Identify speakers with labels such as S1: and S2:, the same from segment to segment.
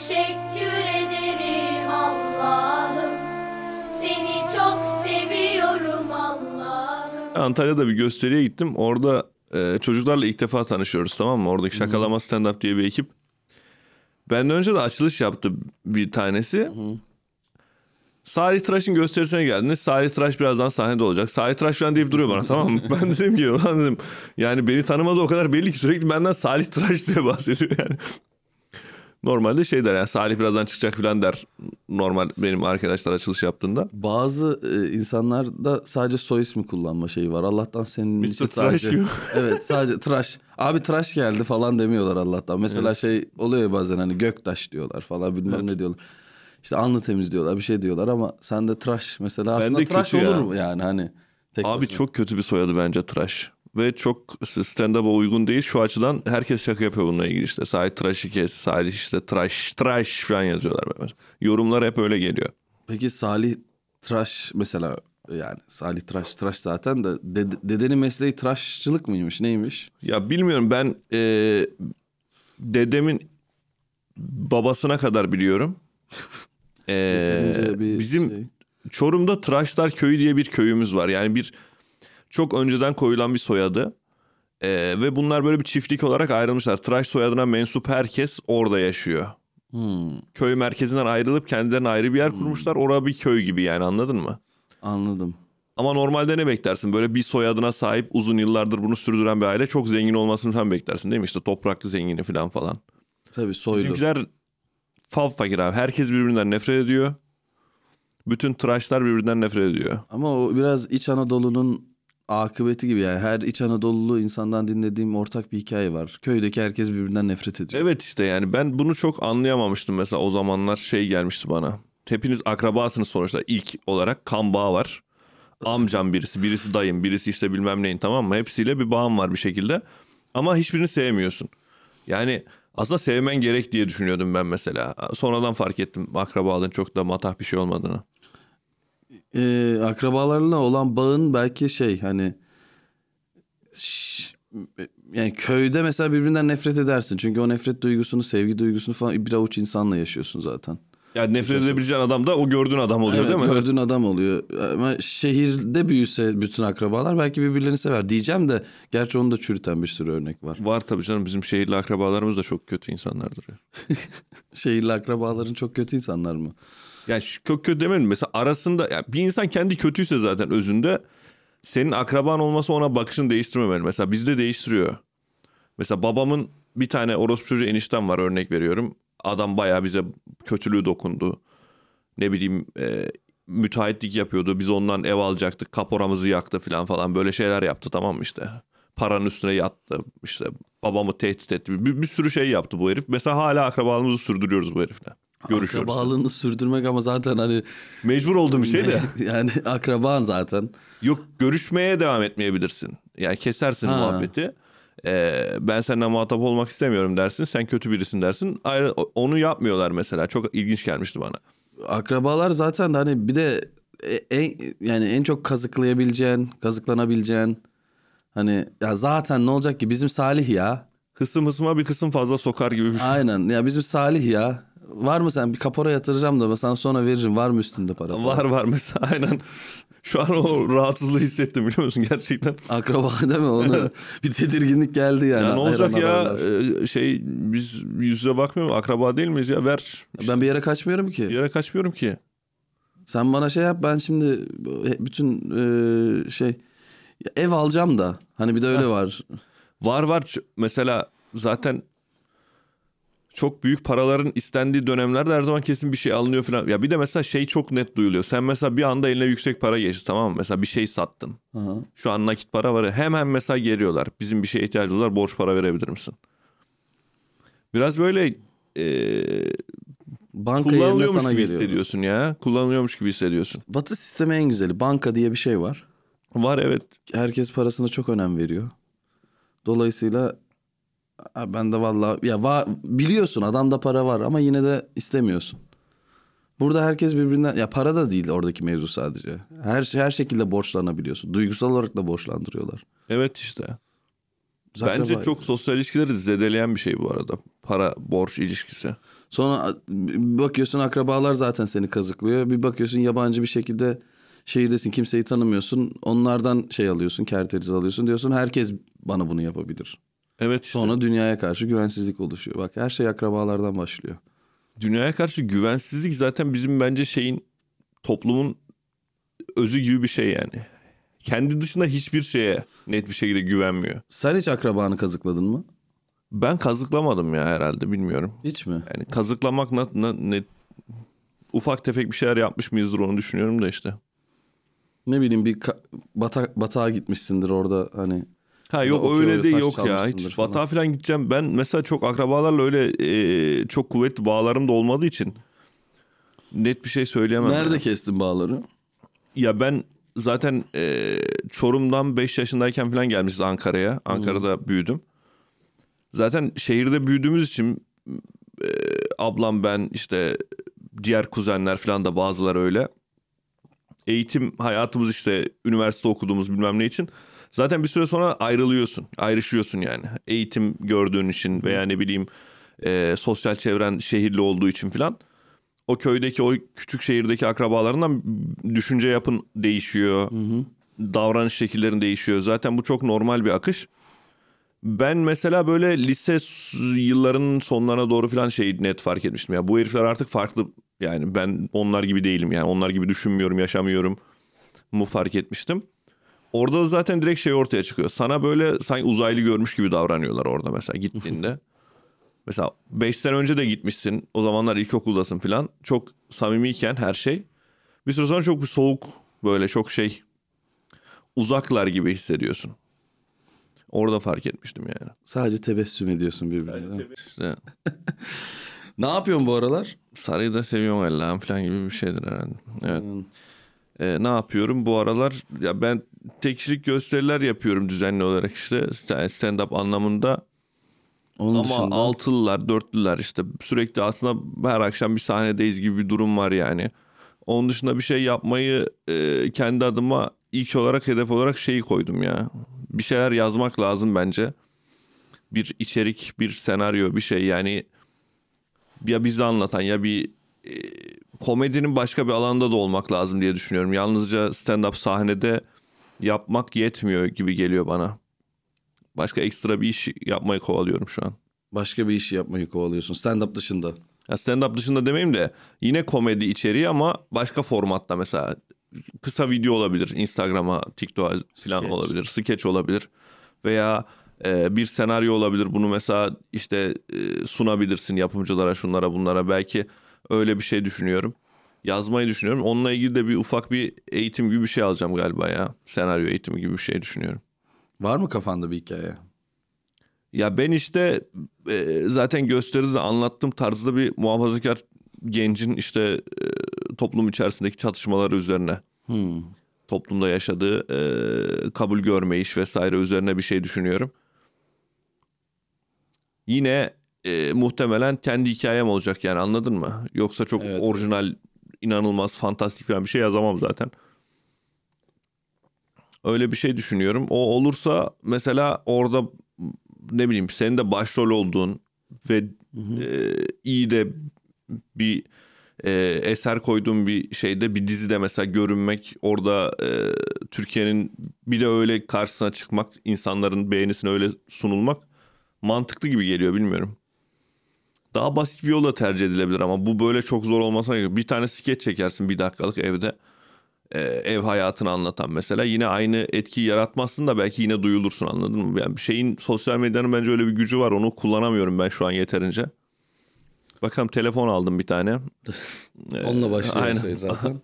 S1: teşekkür ederim Allah'ım. Seni çok seviyorum Allah'ım.
S2: Antalya'da bir gösteriye gittim. Orada e, çocuklarla ilk defa tanışıyoruz tamam mı? Oradaki şakalama stand-up diye bir ekip. Benden önce de açılış yaptı bir tanesi. Salih Tıraş'ın gösterisine geldiniz. Salih Tıraş birazdan sahnede olacak. Salih Tıraş falan deyip duruyor bana tamam mı? Ben dedim ki ulan dedim yani beni tanımadı o kadar belli ki sürekli benden Salih Tıraş diye bahsediyor yani. Normalde şey der yani Salih birazdan çıkacak falan der. Normal benim arkadaşlar açılış yaptığında.
S3: Bazı e, insanlarda sadece soy ismi kullanma şeyi var. Allah'tan senin
S2: Mr.
S3: için sadece...
S2: gibi.
S3: evet sadece tıraş. Abi tıraş geldi falan demiyorlar Allah'tan. Mesela şey oluyor ya bazen hani göktaş diyorlar falan bilmem ne diyorlar. İşte alnı temiz diyorlar bir şey diyorlar ama sen de tıraş mesela
S2: Ben
S3: aslında
S2: de
S3: tıraş
S2: ya.
S3: olur mu yani hani. Tek
S2: Abi
S3: başına.
S2: çok kötü bir soyadı bence tıraş. Ve çok stand-up'a uygun değil. Şu açıdan herkes şaka yapıyor bununla ilgili işte. Salih tıraşı kes, Salih işte tıraş, tıraş falan yazıyorlar. Böyle. Yorumlar hep öyle geliyor.
S3: Peki Salih tıraş mesela yani Salih tıraş tıraş zaten de dede- dedenin mesleği tıraşçılık mıymış neymiş?
S2: Ya bilmiyorum ben e, dedemin babasına kadar biliyorum. E, bizim
S3: şey.
S2: Çorum'da Tıraşlar Köyü diye bir köyümüz var. Yani bir çok önceden koyulan bir soyadı. Ee, ve bunlar böyle bir çiftlik olarak ayrılmışlar. Tıraş soyadına mensup herkes orada yaşıyor.
S3: Hmm,
S2: Köy merkezinden ayrılıp kendilerine ayrı bir yer kurmuşlar. Orada bir köy gibi yani anladın mı?
S3: anladım.
S2: Ama normalde ne beklersin? Böyle bir soyadına sahip uzun yıllardır bunu sürdüren bir aile çok zengin olmasını sen beklersin değil mi? İşte topraklı zengini falan falan.
S3: Tabii soylu.
S2: Bizimkiler fav fakir abi. Herkes birbirinden nefret ediyor. Bütün tıraşlar birbirinden nefret ediyor.
S3: Ama o biraz İç Anadolu'nun akıbeti gibi yani her İç Anadolulu insandan dinlediğim ortak bir hikaye var. Köydeki herkes birbirinden nefret ediyor.
S2: Evet işte yani ben bunu çok anlayamamıştım mesela o zamanlar şey gelmişti bana. Hepiniz akrabasınız sonuçta ilk olarak kan bağı var. Amcam birisi, birisi dayım, birisi işte bilmem neyin tamam mı? Hepsiyle bir bağım var bir şekilde. Ama hiçbirini sevmiyorsun. Yani aslında sevmen gerek diye düşünüyordum ben mesela. Sonradan fark ettim akrabalığın çok da matah bir şey olmadığını.
S3: Ee, akrabalarla olan bağın belki şey hani ş- yani köyde mesela birbirinden nefret edersin. Çünkü o nefret duygusunu, sevgi duygusunu falan bir avuç insanla yaşıyorsun zaten.
S2: Yani nefret edebileceğin adam da o gördüğün adam oluyor
S3: Evet,
S2: değil mi?
S3: gördüğün adam oluyor. Ama şehirde büyüse bütün akrabalar belki birbirlerini sever. Diyeceğim de gerçi onu da çürüten bir sürü örnek var.
S2: Var tabii canım bizim şehirli akrabalarımız da çok kötü insanlardır.
S3: Şehirli akrabaların çok kötü insanlar mı?
S2: Yani çok kötü demedim. Mesela arasında yani bir insan kendi kötüyse zaten özünde senin akraban olması ona bakışını değiştirmemeli. Mesela bizde değiştiriyor. Mesela babamın bir tane orospu çocuğu eniştem var örnek veriyorum. Adam bayağı bize kötülüğü dokundu. Ne bileyim e, müteahhitlik yapıyordu. Biz ondan ev alacaktık. Kaporamızı yaktı falan falan. Böyle şeyler yaptı tamam mı işte. Paranın üstüne yattı. İşte babamı tehdit etti. Bir, bir sürü şey yaptı bu herif. Mesela hala akrabalığımızı sürdürüyoruz bu herifle. Görüşüyoruz.
S3: Akrabalığını sürdürmek ama zaten hani
S2: Mecbur olduğum bir şey de.
S3: yani akraban zaten.
S2: Yok görüşmeye devam etmeyebilirsin. Yani kesersin
S3: Ha.
S2: muhabbeti. Ee, ben seninle muhatap olmak istemiyorum dersin. Sen kötü birisin dersin. Ayrı, onu yapmıyorlar mesela. Çok ilginç gelmişti bana.
S3: Akrabalar zaten hani bir de e- en, yani en çok kazıklayabileceğin, kazıklanabileceğin hani ya zaten ne olacak ki bizim Salih ya.
S2: Hısım hısıma bir kısım fazla sokar gibi bir şey.
S3: Aynen ya bizim Salih ya. Var mı sen bir kapora yatıracağım da sana sonra veririm. Var mı üstünde para? falan?
S2: Var var mesela aynen. Şu an o rahatsızlığı hissettim biliyor musun gerçekten.
S3: Akraba değil mi? Onu bir tedirginlik geldi yani.
S2: Ya ne olacak
S3: Hayran
S2: ya
S3: haberler.
S2: Ee, şey biz yüz yüze bakmıyor mu? Akraba değil miyiz ya ver.
S3: Ben bir yere kaçmıyorum ki.
S2: Bir yere kaçmıyorum ki.
S3: Sen bana şey yap ben şimdi bütün e, şey ev alacağım da hani bir de öyle var.
S2: Var var mesela zaten çok büyük paraların istendiği dönemlerde her zaman kesin bir şey alınıyor falan. Ya bir de mesela şey çok net duyuluyor. Sen mesela bir anda eline yüksek para geçti tamam mı? Mesela bir şey sattın.
S3: Aha.
S2: Şu an nakit para var. Hemen mesela geliyorlar. Bizim bir şeye ihtiyacımız var. Borç para verebilir misin? Biraz böyle e,
S3: Banka yerine
S2: kullanılıyormuş
S3: sana
S2: gibi
S3: geliyor.
S2: hissediyorsun ya. Kullanılıyormuş gibi hissediyorsun.
S3: Batı sistemi en güzeli. Banka diye bir şey var.
S2: Var evet.
S3: Herkes parasına çok önem veriyor. Dolayısıyla ben de vallahi ya va, biliyorsun adamda para var ama yine de istemiyorsun. Burada herkes birbirinden ya para da değil oradaki mevzu sadece. Her her şekilde borçlanabiliyorsun. Duygusal olarak da borçlandırıyorlar.
S2: Evet işte.
S3: Biz
S2: Bence
S3: akrabayız.
S2: çok sosyal ilişkileri zedeleyen bir şey bu arada. Para borç ilişkisi.
S3: Sonra bakıyorsun akrabalar zaten seni kazıklıyor. Bir bakıyorsun yabancı bir şekilde şehirdesin kimseyi tanımıyorsun. Onlardan şey alıyorsun kerteriz alıyorsun diyorsun herkes bana bunu yapabilir.
S2: Evet işte.
S3: Sonra dünyaya karşı güvensizlik oluşuyor. Bak her şey akrabalardan başlıyor.
S2: dünyaya karşı güvensizlik zaten bizim bence şeyin toplumun özü gibi bir şey yani. Kendi dışında hiçbir şeye net bir şekilde güvenmiyor.
S3: Sen hiç akrabanı kazıkladın mı?
S2: Ben kazıklamadım ya herhalde bilmiyorum.
S3: Hiç mi?
S2: Yani kazıklamak ne, ne, ne- ufak tefek bir şeyler yapmış mıyızdır onu düşünüyorum da işte.
S3: Ne bileyim bir bata- batağa gitmişsindir orada hani.
S2: Ha yok öyle
S3: öyle
S2: de
S3: taş
S2: yok ya. Hiç
S3: falan.
S2: batağa falan gideceğim. Ben mesela çok akrabalarla öyle e, çok kuvvetli bağlarım da olmadığı için net bir şey söyleyemem.
S3: Nerede
S2: ya.
S3: kestin bağları?
S2: Ya ben zaten e, Çorum'dan 5 yaşındayken falan gelmişiz Ankara'ya. Ankara'da büyüdüm. Zaten şehirde büyüdüğümüz için e, ablam ben işte diğer kuzenler falan da bazıları öyle. Eğitim hayatımız işte üniversite okuduğumuz bilmem ne için. Zaten bir süre sonra ayrılıyorsun. Ayrışıyorsun yani. Eğitim gördüğün için veya ne bileyim e, sosyal çevren şehirli olduğu için falan o köydeki o küçük şehirdeki akrabalarından düşünce yapın değişiyor. Davranış şekillerin değişiyor. Zaten bu çok normal bir akış. Ben mesela böyle lise yıllarının sonlarına doğru falan şey net fark etmiştim. Ya bu herifler artık farklı. Yani ben onlar gibi değilim. Yani onlar gibi düşünmüyorum, yaşamıyorum mu fark etmiştim. Orada da zaten direkt şey ortaya çıkıyor. Sana böyle sanki uzaylı görmüş gibi davranıyorlar orada mesela gittiğinde. Mesela 5 sene önce de gitmişsin. O zamanlar ilkokuldasın falan. Çok samimiyken her şey. Bir süre sonra çok bir soğuk böyle çok şey uzaklar gibi hissediyorsun. Orada fark etmiştim yani.
S3: Sadece tebessüm ediyorsun birbirine.
S2: İşte
S3: Ne yapıyorsun bu aralar?
S2: sarıyı da seviyorum Allah'ım falan gibi bir şeydir herhalde. Evet. Ee, ne yapıyorum bu aralar? Ya ben tek kişilik gösteriler yapıyorum düzenli olarak işte stand-up anlamında.
S3: Onun
S2: Ama
S3: dışında
S2: altılılar, dörtlüler işte sürekli aslında her akşam bir sahnedeyiz gibi bir durum var yani. Onun dışında bir şey yapmayı e, kendi adıma ilk olarak hedef olarak şeyi koydum ya. Bir şeyler yazmak lazım bence. Bir içerik, bir senaryo, bir şey yani ya bizi anlatan ya bir e, komedinin başka bir alanda da olmak lazım diye düşünüyorum. Yalnızca stand-up sahnede yapmak yetmiyor gibi geliyor bana. Başka ekstra bir iş yapmayı kovalıyorum şu an.
S3: başka bir iş yapmayı kovalıyorsun. Stand-up dışında.
S2: Ya stand-up dışında demeyeyim de yine komedi içeriği ama başka formatta mesela kısa video olabilir. Instagram'a, TikTok'a falan
S3: Sketch.
S2: olabilir. Sketch olabilir. Veya e, bir senaryo olabilir. Bunu mesela işte e, sunabilirsin yapımcılara, şunlara, bunlara. Belki öyle bir şey düşünüyorum. Yazmayı düşünüyorum. Onunla ilgili de bir ufak bir eğitim gibi bir şey alacağım galiba ya. Senaryo eğitimi gibi bir şey düşünüyorum.
S3: Var mı kafanda bir hikaye?
S2: Ya ben işte e, zaten gösteride de anlattığım tarzda bir muhafazakar gencin işte e, toplum içerisindeki çatışmaları üzerine
S3: Hmm.
S2: toplumda yaşadığı e, kabul görme iş vesaire üzerine bir şey düşünüyorum. Yine e, muhtemelen kendi hikayem olacak yani anladın mı? Yoksa çok
S3: Evet,
S2: orijinal, inanılmaz, fantastik falan bir şey yazamam zaten. Öyle bir şey düşünüyorum. O olursa mesela orada ne bileyim senin de başrol olduğun ve e, iyi de bir e, eser koyduğum bir şeyde bir dizide mesela görünmek orada e, Türkiye'nin bir de öyle karşısına çıkmak insanların beğenisine öyle sunulmak mantıklı gibi geliyor bilmiyorum. Daha basit bir yolla tercih edilebilir ama bu böyle çok zor olmasına gerek. Bir tane skeç çekersin bir dakikalık evde. e, ev hayatını anlatan mesela yine aynı etkiyi yaratmazsın da belki yine duyulursun anladın mı? Yani bir şeyin sosyal medyanın bence öyle bir gücü var onu kullanamıyorum ben şu an yeterince. Bakalım telefon aldım bir tane. Ee,
S3: Onunla başlıyor her
S2: aynen.
S3: şey zaten.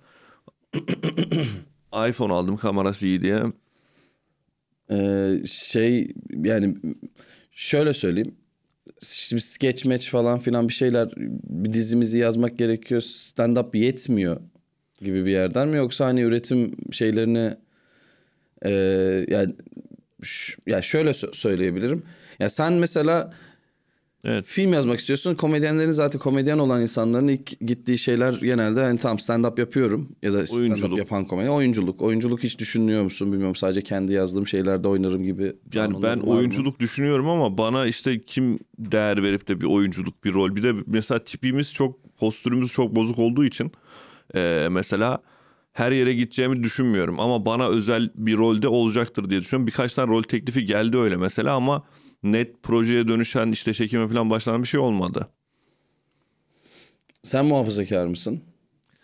S2: iPhone aldım kamerası iyi diye.
S3: Ee, şey yani şöyle söyleyeyim. Şimdi sketch match falan filan bir şeyler bir dizimizi yazmak gerekiyor. Stand up yetmiyor gibi bir yerden mi yoksa hani üretim şeylerini e, yani ya şöyle sö- söyleyebilirim. Ya sen mesela
S2: Evet.
S3: Film yazmak istiyorsun. Komedyenlerin zaten komedyen olan insanların ilk gittiği şeyler genelde hani tamam stand-up yapıyorum ya da stand-up
S2: Oyunculuk.
S3: yapan komedyen. Oyunculuk. Oyunculuk hiç düşünüyor musun bilmiyorum. Sadece kendi yazdığım şeylerde oynarım gibi.
S2: Yani ben
S3: var mı?
S2: oyunculuk düşünüyorum ama bana işte kim değer verip de bir oyunculuk bir rol. Bir de mesela tipimiz çok postürümüz çok bozuk olduğu için e, mesela her yere gideceğimi düşünmüyorum. Ama bana özel bir rolde olacaktır diye düşünüyorum. Birkaç tane rol teklifi geldi öyle mesela ama net projeye dönüşen işte çekime falan başlanan bir şey olmadı.
S3: Sen muhafazakar mısın?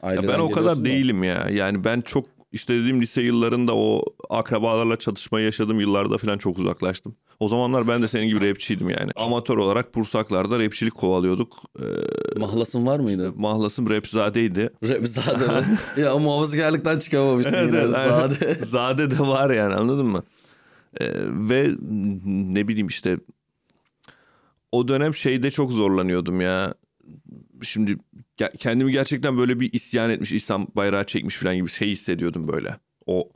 S2: Ya ben o kadar
S3: da.
S2: değilim ya. Yani ben çok işte dediğim lise yıllarında o akrabalarla çatışmayı yaşadığım yıllarda falan çok uzaklaştım. O zamanlar ben de senin gibi rapçiydim yani. Amatör olarak Pursaklar'da rapçilik kovalıyorduk. Ee,
S3: Mahlasın var mıydı?
S2: mahlasım rapzadeydi.
S3: Rap zade mi? ya muhafazakarlıktan çıkamamışsın yine.
S2: Evet, aynen.
S3: Zade.
S2: Zade de var yani anladın mı? Ee, ve ne bileyim işte o dönem şeyde çok zorlanıyordum ya. Şimdi kendimi gerçekten böyle bir isyan etmiş, İslam bayrağı çekmiş falan gibi şey hissediyordum böyle. O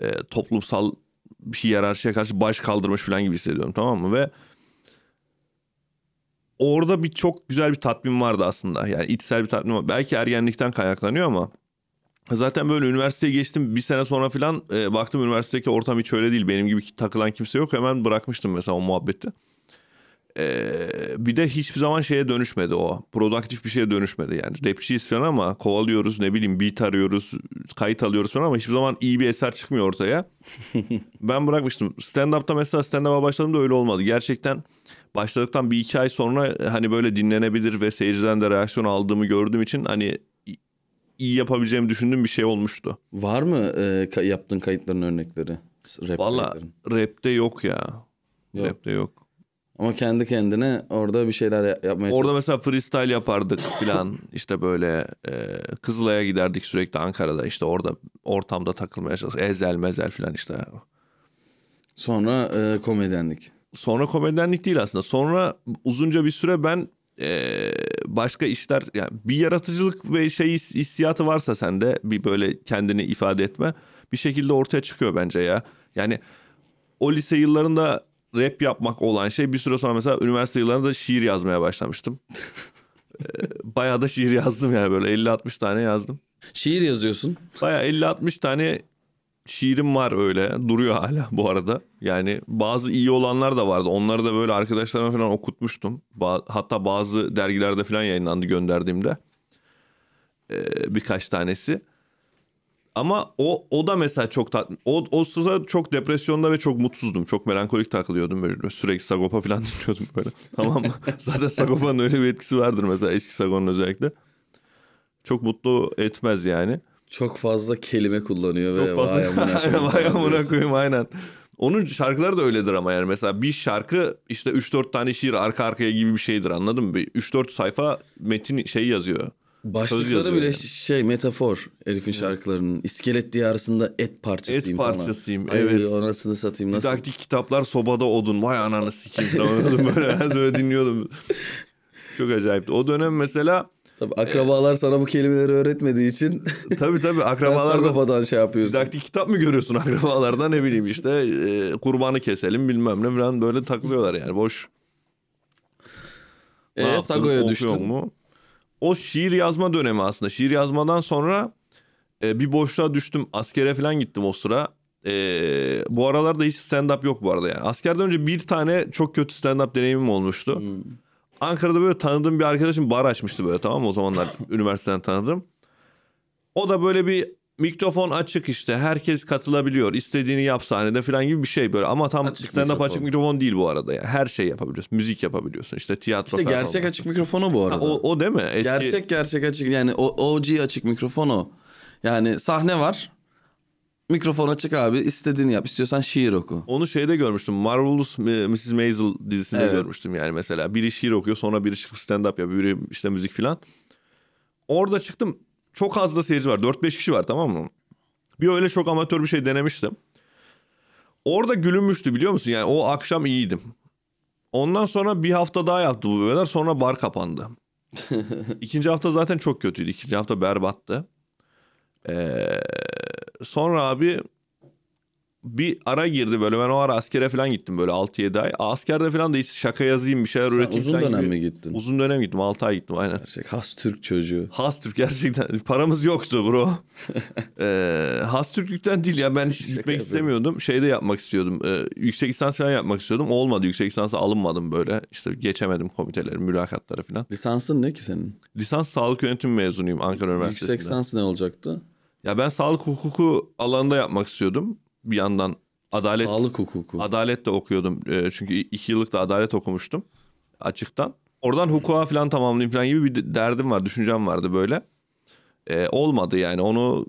S2: e, toplumsal bir hiyerarşiye karşı baş kaldırmış falan gibi hissediyordum tamam mı? Ve orada bir çok güzel bir tatmin vardı aslında. Yani içsel bir tatmin var. Belki ergenlikten kaynaklanıyor ama Zaten böyle üniversiteye geçtim bir sene sonra falan e, baktım üniversitedeki ortam hiç öyle değil. Benim gibi takılan kimse yok. Hemen bırakmıştım mesela o muhabbeti. E, bir de hiçbir zaman şeye dönüşmedi o. Produktif bir şeye dönüşmedi yani. Rapçiyiz falan ama kovalıyoruz ne bileyim beat arıyoruz, kayıt alıyoruz falan ama hiçbir zaman iyi bir eser çıkmıyor ortaya. ben bırakmıştım. Stand-up'ta mesela stand-up'a başladığımda öyle olmadı. Gerçekten başladıktan bir iki ay sonra hani böyle dinlenebilir ve seyirciden de reaksiyon aldığımı gördüğüm için hani iyi yapabileceğimi düşündüğüm bir şey olmuştu.
S3: Var mı e, yaptığın kayıtların örnekleri? Rap
S2: Valla rapte yok ya.
S3: Yok.
S2: Rapte yok.
S3: Ama kendi kendine orada bir şeyler ya- yapmaya
S2: Orada
S3: çalışıyorsun.
S2: mesela freestyle yapardık filan. işte böyle e, Kızılay'a giderdik sürekli Ankara'da. işte orada ortamda takılmaya çalıştık. Ezel mezel filan işte.
S3: Sonra e, komedyenlik.
S2: Sonra komedyenlik değil aslında. Sonra uzunca bir süre ben e, başka işler yani bir yaratıcılık ve şey his- hissiyatı varsa sende bir böyle kendini ifade etme bir şekilde ortaya çıkıyor bence ya. Yani o lise yıllarında rap yapmak olan şey bir süre sonra mesela üniversite yıllarında şiir yazmaya başlamıştım. E, Bayağı da şiir yazdım yani böyle 50-60 tane yazdım.
S3: Şiir yazıyorsun.
S2: Bayağı 50-60 tane şiirim var öyle. Duruyor hala bu arada. Yani bazı iyi olanlar da vardı. Onları da böyle arkadaşlarıma falan okutmuştum. Hatta bazı dergilerde falan yayınlandı gönderdiğimde. Ee, birkaç tanesi. Ama o o da mesela çok tat o o sırada çok depresyonda ve çok mutsuzdum. Çok melankolik takılıyordum böyle sürekli Sagopa falan dinliyordum böyle. tamam mı? Zaten Sagopa'nın öyle bir etkisi vardır mesela eski Sagon'un özellikle. Çok mutlu etmez yani.
S3: Çok fazla kelime kullanıyor ve
S2: Çok fazla.
S3: vay amına koyayım falan
S2: amına aynen. Onun şarkıları da öyledir ama yani mesela bir şarkı işte 3-4 tane şiir arka arkaya gibi bir şeydir anladın mı? Bir 3-4 sayfa metin şey yazıyor.
S3: Başlıkları bile
S2: yani.
S3: şey metafor herifin şarkılarının. İskelet diyarısında et parçasıyım
S2: Et
S3: falan.
S2: parçasıyım,
S3: Ay,
S2: evet.
S3: Anasını satayım nasıl?
S2: Didaktik kitaplar sobada odun. Vay ananı sikeyim falan böyle, böyle dinliyordum. Çok acayipti. O dönem mesela
S3: Tabii akrabalar sana bu kelimeleri öğretmediği için
S2: tabii tabii
S3: sen
S2: akrabalarda
S3: Sagopa'dan şey yapıyorsun.
S2: didaktik kitap mı görüyorsun akrabalardan ne bileyim işte e, kurbanı keselim bilmem ne falan böyle takılıyorlar yani boş. Ne
S3: Ee, Sago'ya düştün.
S2: Mu? O şiir yazma dönemi aslında. Şiir yazmadan sonra e, bir boşluğa düştüm. Askere falan gittim o sıra. E, bu aralarda hiç stand-up yok bu arada yani. Askerden önce bir tane çok kötü stand-up deneyimim olmuştu.
S3: Hmm.
S2: Ankara'da böyle tanıdığım bir arkadaşım bar açmıştı böyle tamam mı? O zamanlar üniversiteden tanıdım. O da böyle bir mikrofon açık işte. Herkes katılabiliyor. İstediğini yap sahnede falan gibi bir şey böyle. Ama tam
S3: Açık
S2: stand-up
S3: mikrofon.
S2: açık mikrofon değil bu arada. Yani. Her şey yapabiliyorsun. Müzik yapabiliyorsun. İşte tiyatro
S3: İşte gerçek
S2: performansı.
S3: açık mikrofonu bu
S2: Ha,
S3: arada.
S2: o, o değil mi? Eski...
S3: Gerçek gerçek açık yani o OG açık mikrofon o. Yani sahne var. Mikrofon açık abi istediğini yap. İstiyorsan şiir oku.
S2: Onu şeyde görmüştüm. Marvelous Mrs. Maisel dizisinde
S3: Evet.
S2: görmüştüm yani mesela. Biri şiir okuyor sonra biri çıkıp stand-up yapıyor. Biri işte müzik filan. Orada çıktım. Çok az da seyirci var. 4-5 kişi var tamam mı? Bir öyle çok amatör bir şey denemiştim. Orada gülünmüştü biliyor musun? Yani o akşam iyiydim. Ondan sonra bir hafta daha yaptı bu beyler. Sonra bar kapandı. İkinci hafta zaten çok kötüydü. İkinci hafta berbattı. Ee, sonra abi bir ara girdi böyle. Ben o ara askere falan gittim böyle 6-7 ay. Askerde falan da hiç şaka yazayım bir şeyler
S3: Sen
S2: üreteyim
S3: uzun
S2: falan
S3: dönem
S2: gibi.
S3: mi gittin?
S2: Uzun dönem gittim 6 ay gittim aynen.
S3: Gerçek has Türk çocuğu.
S2: Has Türk gerçekten paramız yoktu bro. ee, Has Türklükten değil ya ben hiç gitmek
S3: yapıyorum.
S2: istemiyordum. Şeyde yapmak istiyordum. Ee, yüksek lisans falan yapmak istiyordum. Olmadı yüksek lisansa alınmadım böyle. İşte geçemedim komiteleri, mülakatları falan.
S3: Lisansın ne ki senin?
S2: Lisans sağlık yönetimi mezunuyum Ankara Üniversitesi'nde.
S3: Yüksek lisans ne olacaktı?
S2: Ya ben sağlık hukuku alanında yapmak istiyordum. Bir yandan adalet
S3: Sağlık hukuku.
S2: adalet de okuyordum. Ee, çünkü iki yıllık da adalet okumuştum açıktan. Oradan hukuka falan tamamlayayım falan gibi bir de- derdim var, düşüncem vardı böyle. Ee, olmadı yani onu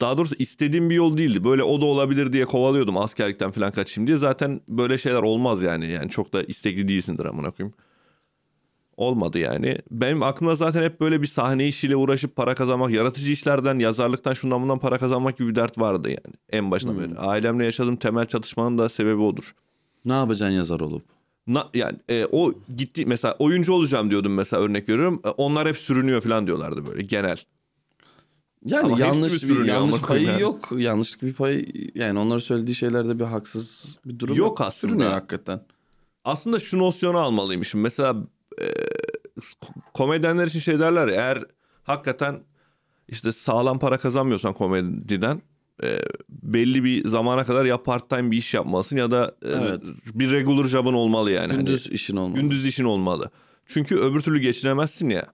S2: daha doğrusu istediğim bir yol değildi. Böyle o da olabilir diye kovalıyordum askerlikten falan kaçayım diye. Zaten böyle şeyler olmaz yani. Yani çok da istekli değilsindir amına koyayım. Olmadı yani. Benim aklımda zaten hep böyle bir sahne işiyle uğraşıp para kazanmak, yaratıcı işlerden, yazarlıktan şundan bundan para kazanmak gibi bir dert vardı yani. En başına beri. Ailemle yaşadığım temel çatışmanın da sebebi odur.
S3: Ne yapacaksın yazar olup?
S2: Na, yani e, o gitti mesela oyuncu olacağım diyordum mesela örnek veriyorum. E, onlar hep sürünüyor falan diyorlardı böyle genel.
S3: Yani
S2: Ama
S3: yanlış bir yanlış payı
S2: yani?
S3: yok. Yanlışlık bir pay yani onların söylediği şeylerde bir haksız bir durum
S2: Yok aslında.
S3: Sürünüyor hakikaten.
S2: Aslında şu nosyonu almalıymışım. Mesela e, komedyenler için şey derler ya eğer hakikaten işte sağlam para kazanmıyorsan komediden e, belli bir zamana kadar ya part time bir iş yapmalısın ya da e,
S3: Evet.
S2: bir regular job'ın olmalı yani. Hani-
S3: Gündüz işin olmalı.
S2: Gündüz işin olmalı. Çünkü öbür türlü geçinemezsin ya.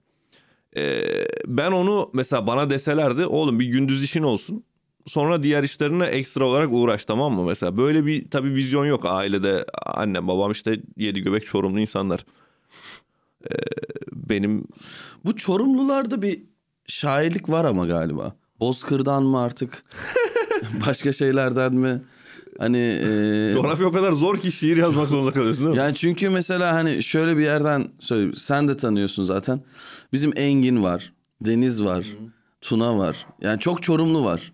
S2: Ee, ben onu mesela bana deselerdi oğlum bir gündüz işin olsun. Sonra diğer işlerine ekstra olarak uğraş tamam mı? Mesela böyle bir tabii vizyon yok ailede. Annem babam işte yedi göbek çorumlu insanlar. Ee, benim
S3: Bu Çorumlularda bir şairlik var ama galiba. Bozkır'dan mı artık? Başka şeylerden mi? Hani e,
S2: coğrafya o kadar zor ki şiir yazmak zorunda kalıyorsun değil mi?
S3: yani çünkü mesela hani şöyle bir yerden söyleyeyim. Sen de tanıyorsun zaten. Bizim Engin var, Deniz var, Tuna var. Yani çok Çorumlu var.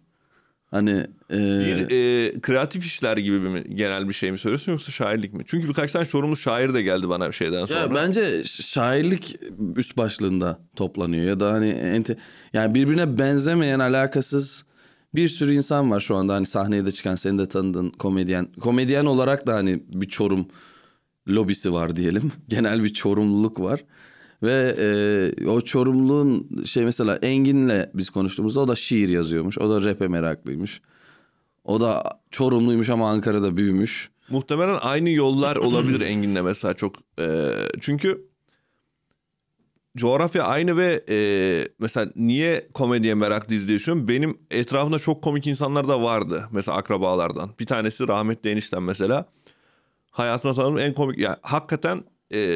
S3: Hani e,
S2: Bir e, kreatif işler gibi mi genel bir şey mi söylüyorsun yoksa şairlik mi? Çünkü birkaç tane Çorumlu şair de geldi bana bir şeyden sonra.
S3: Ya bence şairlik üst başlığında toplanıyor ya da hani ente, yani birbirine benzemeyen alakasız bir sürü insan var şu anda hani sahneye de çıkan senin de tanıdığın komedyen. Komedyen olarak da hani bir Çorum lobisi var diyelim. Genel bir Çorumluluk var. Ve e, o Çorumluğun şey mesela Engin'le biz konuştuğumuzda o da şiir yazıyormuş. O da rap'e meraklıymış. O da Çorumluymuş ama Ankara'da büyümüş.
S2: Muhtemelen aynı yollar olabilir Engin'le mesela çok. e, çünkü coğrafya aynı ve e, mesela niye komediye meraklıyız diye. Benim etrafımda çok komik insanlar da vardı. Mesela akrabalardan. Bir tanesi rahmetli eniştem mesela. Hayatımda tanıdığım en komik. Yani hakikaten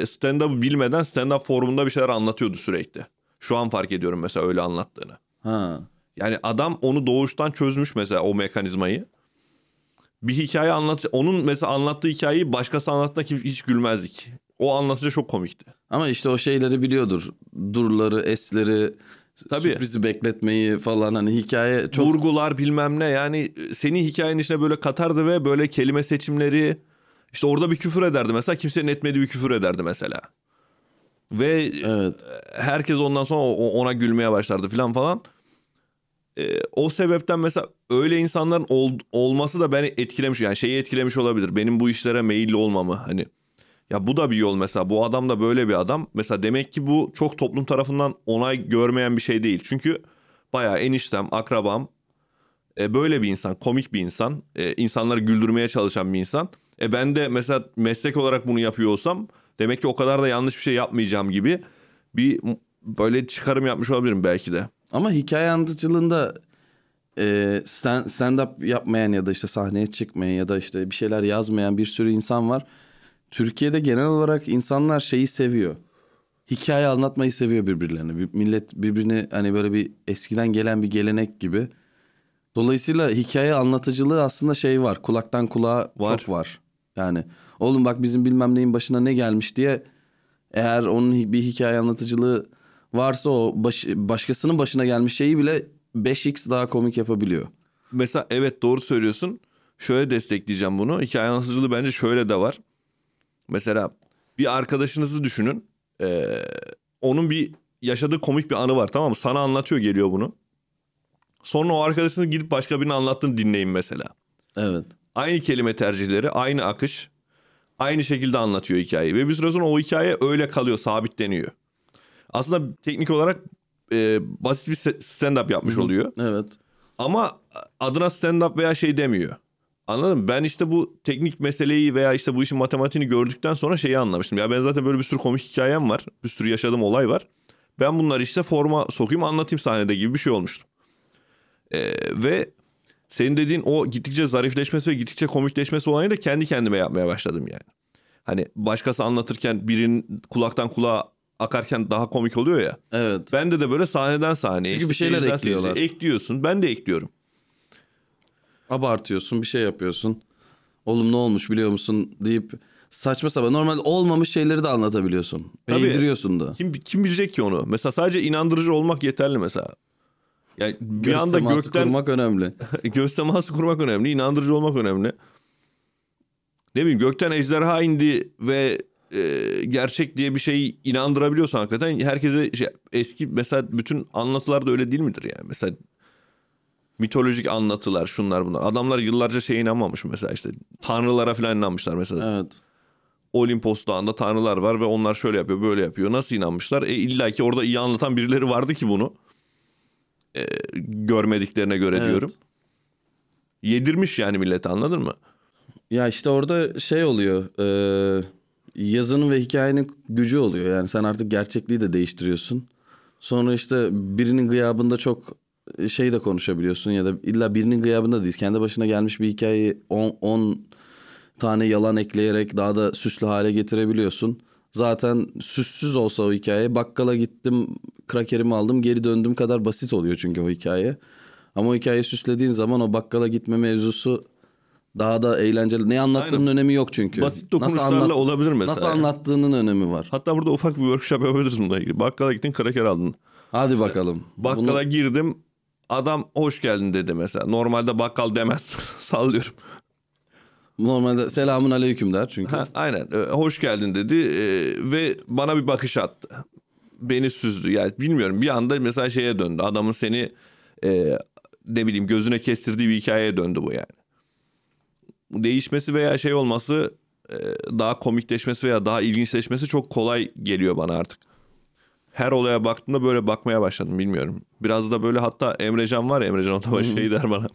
S2: stand-up'ı bilmeden stand-up forumunda bir şeyler anlatıyordu sürekli. Şu an fark ediyorum mesela öyle anlattığını.
S3: Ha.
S2: Yani adam onu doğuştan çözmüş mesela o mekanizmayı. Bir hikaye anlat onun mesela anlattığı hikayeyi başkası anlattığında hiç gülmezdik. O anlatınca çok komikti.
S3: Ama işte o şeyleri biliyordur. Durları, esleri,
S2: Tabii.
S3: sürprizi bekletmeyi falan hani hikaye çok
S2: Vurgular bilmem ne yani senin hikayenin içine böyle katardı ve böyle kelime seçimleri işte orada bir küfür ederdi mesela kimsenin etmediği bir küfür ederdi mesela. Ve
S3: evet.
S2: herkes ondan sonra ona gülmeye başlardı falan falan. Ee, o sebepten mesela öyle insanların ol- olması da beni etkilemiş. Yani şeyi etkilemiş olabilir. Benim bu işlere meyilli olmamı hani. Ya bu da bir yol mesela. Bu adam da böyle bir adam. Mesela demek ki bu çok toplum tarafından onay görmeyen bir şey değil. Çünkü bayağı eniştem, akrabam e, böyle bir insan, komik bir insan, e, insanları güldürmeye çalışan bir insan. E ben de mesela meslek olarak bunu yapıyor olsam demek ki o kadar da yanlış bir şey yapmayacağım gibi bir böyle çıkarım yapmış olabilirim belki de.
S3: Ama hikaye anlatıcılığında e, stand, stand-up yapmayan ya da işte sahneye çıkmayan ya da işte bir şeyler yazmayan bir sürü insan var. Türkiye'de genel olarak insanlar şeyi seviyor. Hikaye anlatmayı seviyor birbirlerine. Bir- Millet birbirini hani böyle bir eskiden gelen bir gelenek gibi. Dolayısıyla hikaye anlatıcılığı aslında şey var. Kulaktan kulağa
S2: Var.
S3: çok var. Yani oğlum bak bizim bilmem neyin başına ne gelmiş diye eğer onun bir hikaye anlatıcılığı varsa o baş- başkasının başına gelmiş şeyi bile 5x daha komik yapabiliyor.
S2: Mesela evet doğru söylüyorsun. Şöyle destekleyeceğim bunu. Hikaye anlatıcılığı bence şöyle de var. Mesela bir arkadaşınızı düşünün. Ee, onun bir yaşadığı komik bir anı var tamam mı? Sana anlatıyor geliyor bunu. Sonra o arkadaşınız gidip başka birine anlattığını dinleyin mesela.
S3: Evet.
S2: Aynı kelime tercihleri, aynı akış. Aynı şekilde anlatıyor hikayeyi. Ve bir süre sonra o hikaye öyle kalıyor, sabitleniyor. Aslında teknik olarak e, basit bir stand-up yapmış oluyor.
S3: Evet.
S2: Ama adına stand-up veya şey demiyor. Anladın mı? Ben işte bu teknik meseleyi veya işte bu işin matematiğini gördükten sonra şeyi anlamıştım. Ya ben zaten böyle bir sürü komik hikayem var. Bir sürü yaşadığım olay var. Ben bunları işte forma sokayım anlatayım sahnede gibi bir şey olmuştu. Ee, ve senin dediğin o gittikçe zarifleşmesi ve gittikçe komikleşmesi olayını da kendi kendime yapmaya başladım yani. Hani başkası anlatırken birinin kulaktan kulağa akarken daha komik oluyor ya.
S3: Evet.
S2: Bende de böyle sahneden sahneye.
S3: Çünkü bir şeyler ekliyorlar.
S2: Ekliyorsun. Ben de ekliyorum.
S3: Abartıyorsun bir şey yapıyorsun. Oğlum ne olmuş biliyor musun deyip saçma sapan normal olmamış şeyleri de anlatabiliyorsun.
S2: Tabii.
S3: Eğdiriyorsun da.
S2: Kim kim bilecek ki onu? Mesela sadece inandırıcı olmak yeterli mesela. Yani bir
S3: Göz
S2: anda
S3: teması
S2: gökten
S3: kurmak önemli.
S2: göz teması kurmak önemli, inandırıcı olmak önemli. Ne bileyim gökten ejderha indi ve e, gerçek diye bir şeyi inandırabiliyorsan hakikaten herkese şey, eski mesela bütün anlatılar da öyle değil midir yani? Mesela mitolojik anlatılar şunlar bunlar. Adamlar yıllarca şeye inanmamış mesela işte tanrılara falan inanmışlar mesela.
S3: Evet.
S2: Olimpos Dağı'nda tanrılar var ve onlar şöyle yapıyor böyle yapıyor. Nasıl inanmışlar? E illa ki orada iyi anlatan birileri vardı ki bunu. E, görmediklerine göre
S3: Evet.
S2: diyorum. Yedirmiş yani millete anladın mı?
S3: Ya işte orada şey oluyor. e, yazının ve hikayenin gücü oluyor. Yani sen artık gerçekliği de değiştiriyorsun. Sonra işte birinin gıyabında çok şey de konuşabiliyorsun ya da illa birinin gıyabında değil. Kendi başına gelmiş bir hikayeyi 10 tane yalan ekleyerek daha da süslü hale getirebiliyorsun. Zaten süssüz olsa o hikaye bakkala gittim krakerimi aldım geri döndüm kadar basit oluyor çünkü o hikaye. Ama o hikayeyi süslediğin zaman o bakkala gitme mevzusu daha da eğlenceli. Ne anlattığının önemi yok çünkü.
S2: Basit dokunuşlarla olabilir mesela.
S3: Nasıl anlattığının önemi var.
S2: Hatta burada ufak bir workshop yapabiliriz bununla ilgili. Bakkala gittin kraker aldın.
S3: Hadi bakalım.
S2: Bakkala
S3: Bunu-
S2: girdim adam hoş geldin dedi mesela. Normalde bakkal demez. Sallıyorum.
S3: Normalde selamun aleyküm der çünkü.
S2: Ha, aynen Ee, hoş geldin dedi ee, ve bana bir bakış attı. Beni süzdü yani bilmiyorum bir anda mesela şeye döndü. Adamın seni ee, ne bileyim gözüne kestirdiği bir hikayeye döndü bu yani. Değişmesi veya şey olması ee, daha komikleşmesi veya daha ilginçleşmesi çok kolay geliyor bana artık. Her olaya baktığımda böyle bakmaya başladım bilmiyorum. Biraz da böyle hatta Emrecan var ya Emrecan o da şey der bana.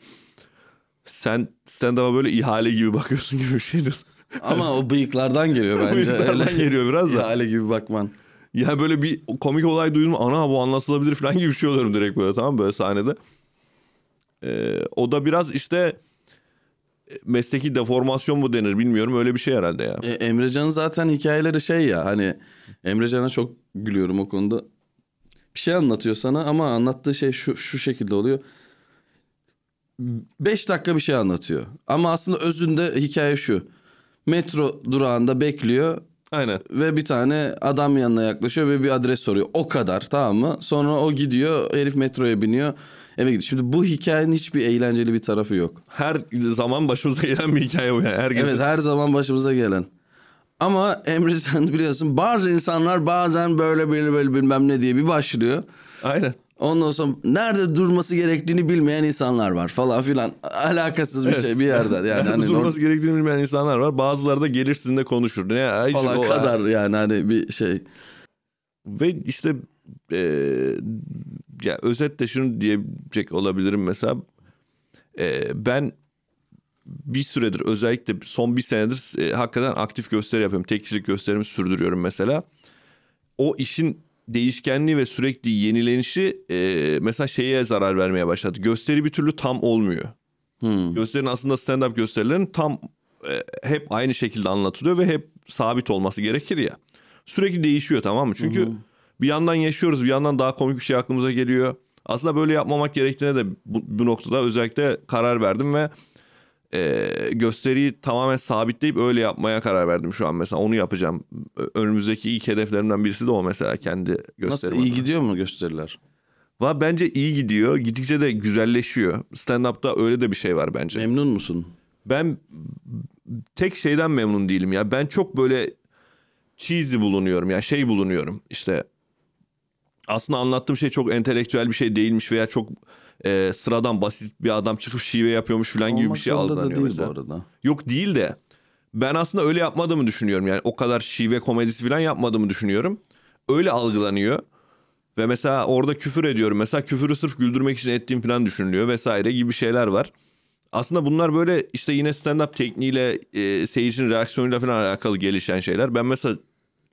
S2: Sen stand-up'a böyle ihale gibi bakıyorsun gibi bir şey diyor.
S3: Ama o bıyıklardan geliyor bence.
S2: Bıyıklardan
S3: Öyle
S2: geliyor biraz da.
S3: ihale gibi bakman.
S2: Ya böyle bir komik olay duydum. Ana bu anlatılabilir falan gibi bir şey oluyorum direkt böyle tamam böyle sahnede. Ee, o da biraz işte e, mesleki deformasyon mu denir bilmiyorum öyle bir şey herhalde ya.
S3: E, Emrecan'ın zaten hikayeleri şey ya hani Emrecan'a çok gülüyorum o konuda. Bir şey anlatıyor sana ama anlattığı şey şu, şu şekilde oluyor. 5 dakika bir şey anlatıyor. Ama aslında özünde hikaye şu. Metro durağında bekliyor
S2: Aynen.
S3: ve bir tane adam yanına yaklaşıyor ve bir adres soruyor. O kadar tamam mı? Sonra o gidiyor herif metroya biniyor eve gidiyor. Şimdi bu hikayenin hiçbir eğlenceli bir tarafı yok.
S2: Her zaman başımıza gelen bir hikaye bu yani. Herkesin
S3: Evet her zaman başımıza gelen. Ama Emre sen biliyorsun bazı insanlar bazen böyle böyle böyle bilmem ne diye bir başlıyor.
S2: Aynen.
S3: Ondan sonra nerede durması gerektiğini bilmeyen insanlar var falan filan. Alakasız bir şey bir yerden yani.
S2: Yani
S3: hani
S2: durması gerektiğini bilmeyen insanlar var. Bazıları da gelir sizinle konuşur. Ne ya? hiç
S3: falan
S2: o-
S3: kadar yani hani bir şey.
S2: Ve işte eee, ya özetle şunu diyecek olabilirim mesela. Eee, ben bir süredir özellikle son bir senedir e, hakikaten aktif gösteri yapıyorum. Tek kişilik gösterimi sürdürüyorum mesela. O işin değişkenliği ve sürekli yenilenişi e, mesela şeye zarar vermeye başladı. Gösteri bir türlü tam olmuyor.
S3: Hmm.
S2: Gösterinin aslında stand-up gösterilerin tam e, hep aynı şekilde anlatılıyor ve hep sabit olması gerekir ya. Sürekli değişiyor tamam mı? Çünkü bir yandan yaşıyoruz bir yandan daha komik bir şey aklımıza geliyor. Aslında böyle yapmamak gerektiğine de bu, bu noktada özellikle karar verdim ve e, gösteriyi tamamen sabitleyip öyle yapmaya karar verdim şu an mesela onu yapacağım. Önümüzdeki ilk hedeflerimden birisi de o mesela kendi
S3: Nasıl
S2: gösterim.
S3: iyi
S2: adına.
S3: gidiyor mu gösteriler?
S2: Va bence iyi gidiyor. Gittikçe de güzelleşiyor. Stand-up'ta öyle de bir şey var bence.
S3: Memnun musun?
S2: Ben tek şeyden memnun değilim ya. Ben çok böyle cheesy bulunuyorum ya şey bulunuyorum işte aslında anlattığım şey çok entelektüel bir şey değilmiş veya çok e, sıradan basit bir adam çıkıp şive yapıyormuş falan gibi bir
S3: Olmak
S2: şey
S3: zorunda da
S2: algılanıyor
S3: değil
S2: mesela.
S3: bu arada.
S2: Yok değil de ben aslında öyle yapmadığımı düşünüyorum. Yani o kadar şive komedisi falan yapmadığımı düşünüyorum. Öyle algılanıyor. Ve mesela orada küfür ediyorum. Mesela küfürü sırf güldürmek için ettiğim falan düşünülüyor vesaire gibi şeyler var. Aslında bunlar böyle işte yine stand-up tekniğiyle e, seyircinin reaksiyonuyla falan alakalı gelişen şeyler. Ben mesela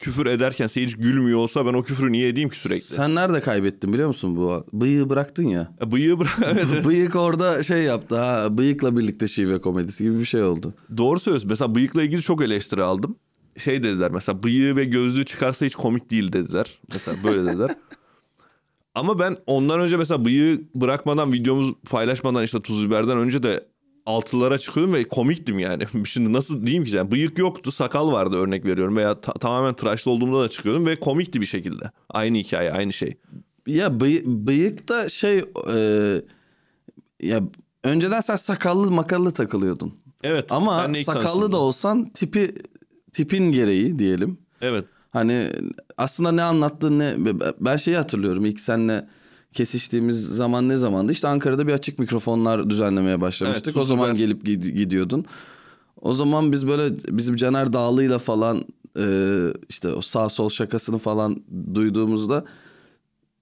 S2: küfür ederken seyirci gülmüyor olsa ben o küfürü niye edeyim ki sürekli?
S3: Sen nerede kaybettin biliyor musun bu? Bıyığı bıraktın ya.
S2: E, Bıyığı bırak. evet.
S3: Bıyık orada şey yaptı ha. Bıyıkla birlikte şive komedisi gibi bir şey oldu.
S2: Doğru söylüyorsun. Mesela bıyıkla ilgili çok eleştiri aldım. Şey dediler mesela bıyığı ve gözlüğü çıkarsa hiç komik değil dediler. Mesela böyle dediler. Ama ben ondan önce mesela bıyığı bırakmadan videomuz paylaşmadan işte tuz biberden önce de altılara çıkıyordum ve komiktim yani. Şimdi nasıl diyeyim ki yani bıyık yoktu sakal vardı örnek veriyorum veya ta- tamamen tıraşlı olduğumda da çıkıyordum ve komikti bir şekilde. Aynı hikaye aynı şey.
S3: Ya bıy- bıyık da şey e, ya önceden sen sakallı makallı takılıyordun.
S2: Evet.
S3: Ama
S2: senle
S3: sakallı da olsan tipi tipin gereği diyelim.
S2: Evet.
S3: Hani aslında ne anlattığın ne ben şeyi hatırlıyorum ilk seninle kesiştiğimiz zaman ne zamandı? İşte Ankara'da bir açık mikrofonlar düzenlemeye başlamıştık.
S2: Evet,
S3: o zaman gelip gid- gidiyordun. O zaman biz böyle bizim Caner Dağlı'yla falan e, işte o sağ sol şakasını falan duyduğumuzda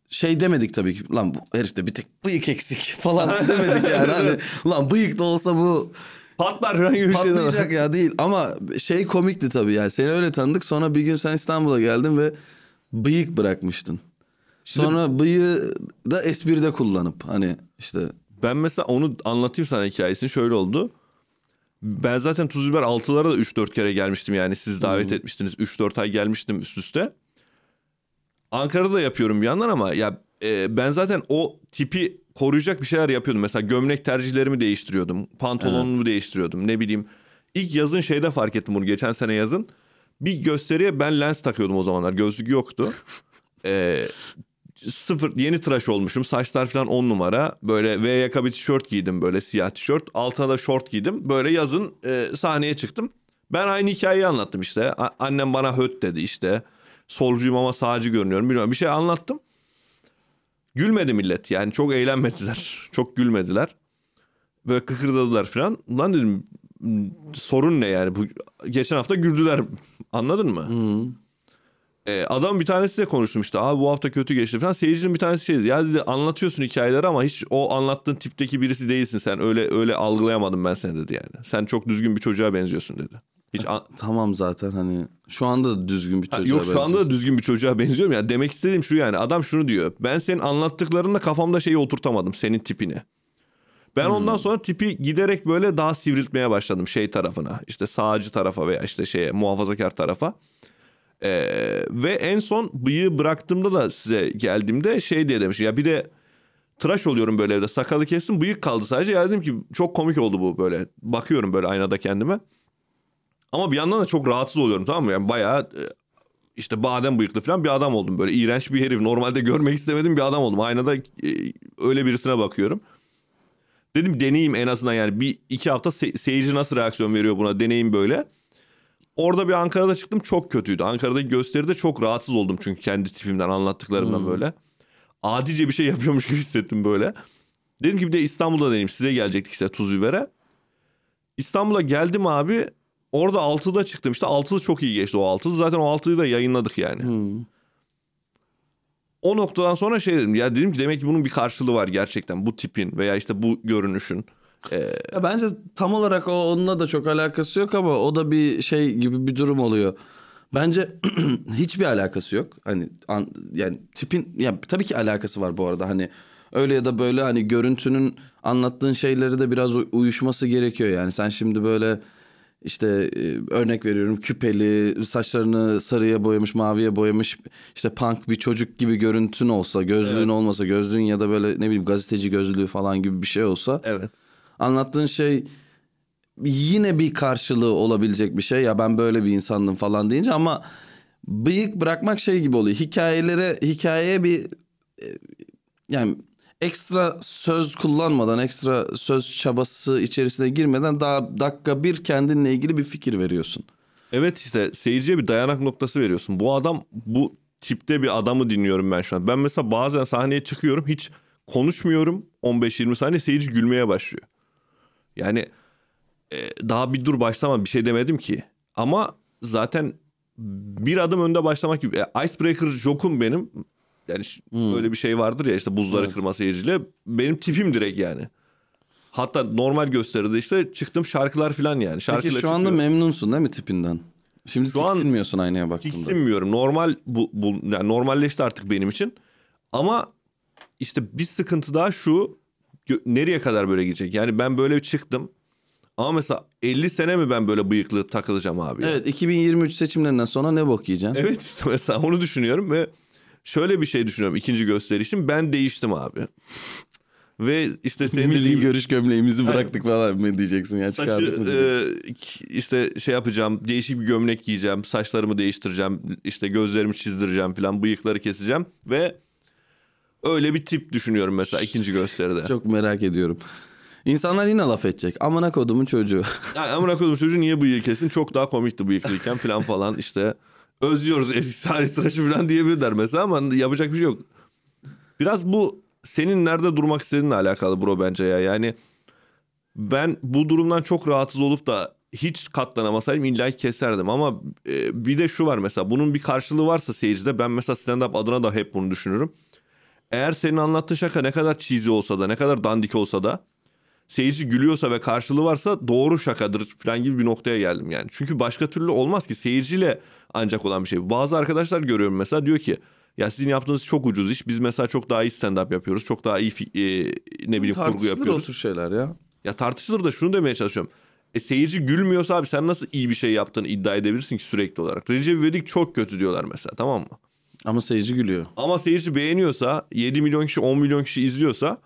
S3: şey demedik tabii ki. Lan bu herifte bir tek bıyık eksik falan demedik yani. Hani lan bıyık da olsa bu
S2: Patlar gibi bir şey.
S3: Patlayacak ya değil ama şey komikti tabii yani seni öyle tanıdık sonra bir gün sen İstanbul'a geldin ve bıyık bırakmıştın. Sonra bıyığı da espride kullanıp hani işte
S2: Ben mesela onu anlatayım sana hikayesini şöyle oldu. Ben zaten Tuz Biber 6'lara da 3-4 kere gelmiştim yani siz davet etmiştiniz. 3-4 ay gelmiştim üst üste. Ankara'da da yapıyorum bir yandan ama ya e, ben zaten o tipi koruyacak bir şeyler yapıyordum. Mesela gömlek tercihlerimi değiştiriyordum. Pantolonumu değiştiriyordum. Ne bileyim. İlk yazın şeyde fark ettim bunu. Geçen sene yazın. Bir gösteriye ben lens takıyordum o zamanlar. Gözlük yoktu. Ee, sıfır yeni tıraş olmuşum. Saçlar falan on numara. Böyle V yaka bir tişört giydim böyle siyah tişört. Altına da şort giydim. Böyle yazın e, sahneye çıktım. Ben aynı hikayeyi anlattım işte. A- annem bana höt dedi işte. Solcuyum ama sağcı görünüyorum. Bilmiyorum bir şey anlattım. Gülmedi millet yani çok eğlenmediler. Çok gülmediler. Böyle kıkırdadılar falan. Lan dedim "m, sorun ne yani? Bu geçen hafta güldüler. Anladın mı? Ee, adam bir tanesiyle konuştum işte. Abi bu hafta kötü geçti falan. Seyircinin bir tanesi şey dedi. Ya dedi anlatıyorsun hikayeleri ama hiç o anlattığın tipteki birisi değilsin sen. Öyle öyle algılayamadım ben seni dedi yani. Sen çok düzgün bir çocuğa benziyorsun dedi. Hiç an-
S3: tamam zaten hani şu anda da düzgün bir çocuğa
S2: Yok şu anda da düzgün bir çocuğa benziyorum. Yani demek istediğim şu yani. Adam şunu diyor. Ben senin anlattıklarında kafamda şeyi oturtamadım. Senin tipini. Ben ondan sonra tipi giderek böyle daha sivriltmeye başladım şey tarafına. İşte sağcı tarafa veya işte şeye muhafazakar tarafa. Ee, ve en son bıyığı bıraktığımda da size geldiğimde şey diye demişim. Ya bir de tıraş oluyorum böyle evde. Sakalı kestim bıyık kaldı sadece. Ya dedim ki çok komik oldu bu böyle. Bakıyorum böyle aynada kendime. Ama bir yandan da çok rahatsız oluyorum tamam mı? Yani bayağı e, işte badem bıyıklı falan bir adam oldum. Böyle iğrenç bir herif. Normalde görmek istemediğim bir adam oldum. Aynada e, öyle birisine bakıyorum. Dedim deneyeyim en azından yani bir iki hafta se- seyirci nasıl reaksiyon veriyor buna deneyim böyle. Orada bir Ankara'da çıktım çok kötüydü. Ankara'daki gösteride çok rahatsız oldum çünkü kendi tipimden anlattıklarımdan böyle. Adice bir şey yapıyormuş gibi hissettim böyle. Dedim ki bir de İstanbul'da deneyeyim. Size gelecektik işte tuz bibere. İstanbul'a geldim abi. Orada 6'da çıktım işte 6'lı çok iyi geçti o 6'lı. Zaten o 6'yı da yayınladık yani.
S3: Hmm.
S2: O noktadan sonra şey dedim ya dedim ki demek ki bunun bir karşılığı var gerçekten bu tipin veya işte bu görünüşün. Ee,
S3: Ya bence tam olarak o onunla da çok alakası yok ama o da bir şey gibi bir durum oluyor. Bence hiçbir alakası yok. Hani an- yani tipin ya tabii ki alakası var bu arada. Hani öyle ya da böyle hani görüntünün anlattığın şeyleri de biraz uyuşması gerekiyor. Yani sen şimdi böyle işte e, örnek veriyorum küpeli saçlarını sarıya boyamış maviye boyamış işte punk bir çocuk gibi görüntün olsa gözlüğün
S2: Evet.
S3: olmasa gözlüğün ya da böyle ne bileyim gazeteci gözlüğü falan gibi bir şey olsa
S2: evet.
S3: Anlattığın şey yine bir karşılığı olabilecek bir şey ya ben böyle bir insandım falan deyince ama bıyık bırakmak şey gibi oluyor. Hikayelere hikayeye bir e, yani ekstra söz kullanmadan ekstra söz çabası içerisine girmeden daha dakika bir kendinle ilgili bir fikir veriyorsun.
S2: Evet işte seyirciye bir dayanak noktası veriyorsun. Bu adam bu tipte bir adamı dinliyorum ben şu an. Ben mesela bazen sahneye çıkıyorum hiç konuşmuyorum 15-20 saniye seyirci gülmeye başlıyor. Yani e, daha bir dur başlama bir şey demedim ki. Ama zaten bir adım önde başlamak gibi. E, icebreaker jokum benim. Yani
S3: Hmm.
S2: öyle bir şey vardır ya işte buzları
S3: Evet.
S2: kırma seyirciyle. Benim tipim direkt yani. Hatta normal gösteride işte çıktım şarkılar falan yani. Şarkıyla
S3: Peki şu anda
S2: çıkıyorum.
S3: memnunsun değil mi tipinden? Şimdi
S2: Şu an
S3: tiksinmiyorsun aynaya baktığında.
S2: Tiksinmiyorum. Normal bu, bu yani normalleşti artık benim için. Ama işte bir sıkıntı daha şu nereye kadar böyle gidecek? Yani ben böyle çıktım. Ama mesela 50 sene mi ben böyle bıyıklı takılacağım abi? ya?
S3: Evet 2023 seçimlerinden sonra ne bok yiyeceksin?
S2: Evet işte mesela onu düşünüyorum ve şöyle bir şey düşünüyorum ikinci gösteri için. Ben değiştim abi. Ve işte senin
S3: Milli
S2: dediğin
S3: görüş gömleğimizi bıraktık falan mı diyeceksin ya çıkardık
S2: Saçı
S3: mı diyeceksin?
S2: e, işte şey yapacağım değişik bir gömlek giyeceğim saçlarımı değiştireceğim işte gözlerimi çizdireceğim falan bıyıkları keseceğim ve öyle bir tip düşünüyorum mesela ikinci gösteride.
S3: Çok merak ediyorum. İnsanlar yine laf edecek. Amına kodumun çocuğu.
S2: Yani amına koydum çocuğu niye bıyığı kesin çok daha komikti bıyıklıyken falan falan işte özlüyoruz eski Salih Sıraç'ı falan diyebilirler mesela ama yapacak bir şey yok. Biraz bu senin nerede durmak istediğinle alakalı bro bence ya yani ben bu durumdan çok rahatsız olup da hiç katlanamasaydım illa keserdim ama e, bir de şu var mesela bunun bir karşılığı varsa seyircide ben mesela stand-up adına da hep bunu düşünürüm. Eğer senin anlattığın şaka ne kadar cheesy olsa da ne kadar dandik olsa da seyirci gülüyorsa ve karşılığı varsa doğru şakadır falan gibi bir noktaya geldim yani. Çünkü başka türlü olmaz ki seyirciyle ancak olan bir şey. Bazı arkadaşlar görüyorum mesela diyor ki ya sizin yaptığınız çok ucuz iş. Biz mesela çok daha iyi stand-up yapıyoruz. Çok daha iyi e, ne bileyim kurgu
S3: Tartışılır
S2: yapıyoruz.
S3: tür şeyler ya.
S2: Ya tartışılır da şunu demeye çalışıyorum. E seyirci gülmüyorsa abi sen nasıl iyi bir şey yaptığını iddia edebilirsin ki sürekli olarak. Recep İvedik çok kötü diyorlar mesela tamam mı?
S3: Ama seyirci gülüyor.
S2: Ama seyirci beğeniyorsa 7 milyon kişi 10 milyon kişi izliyorsa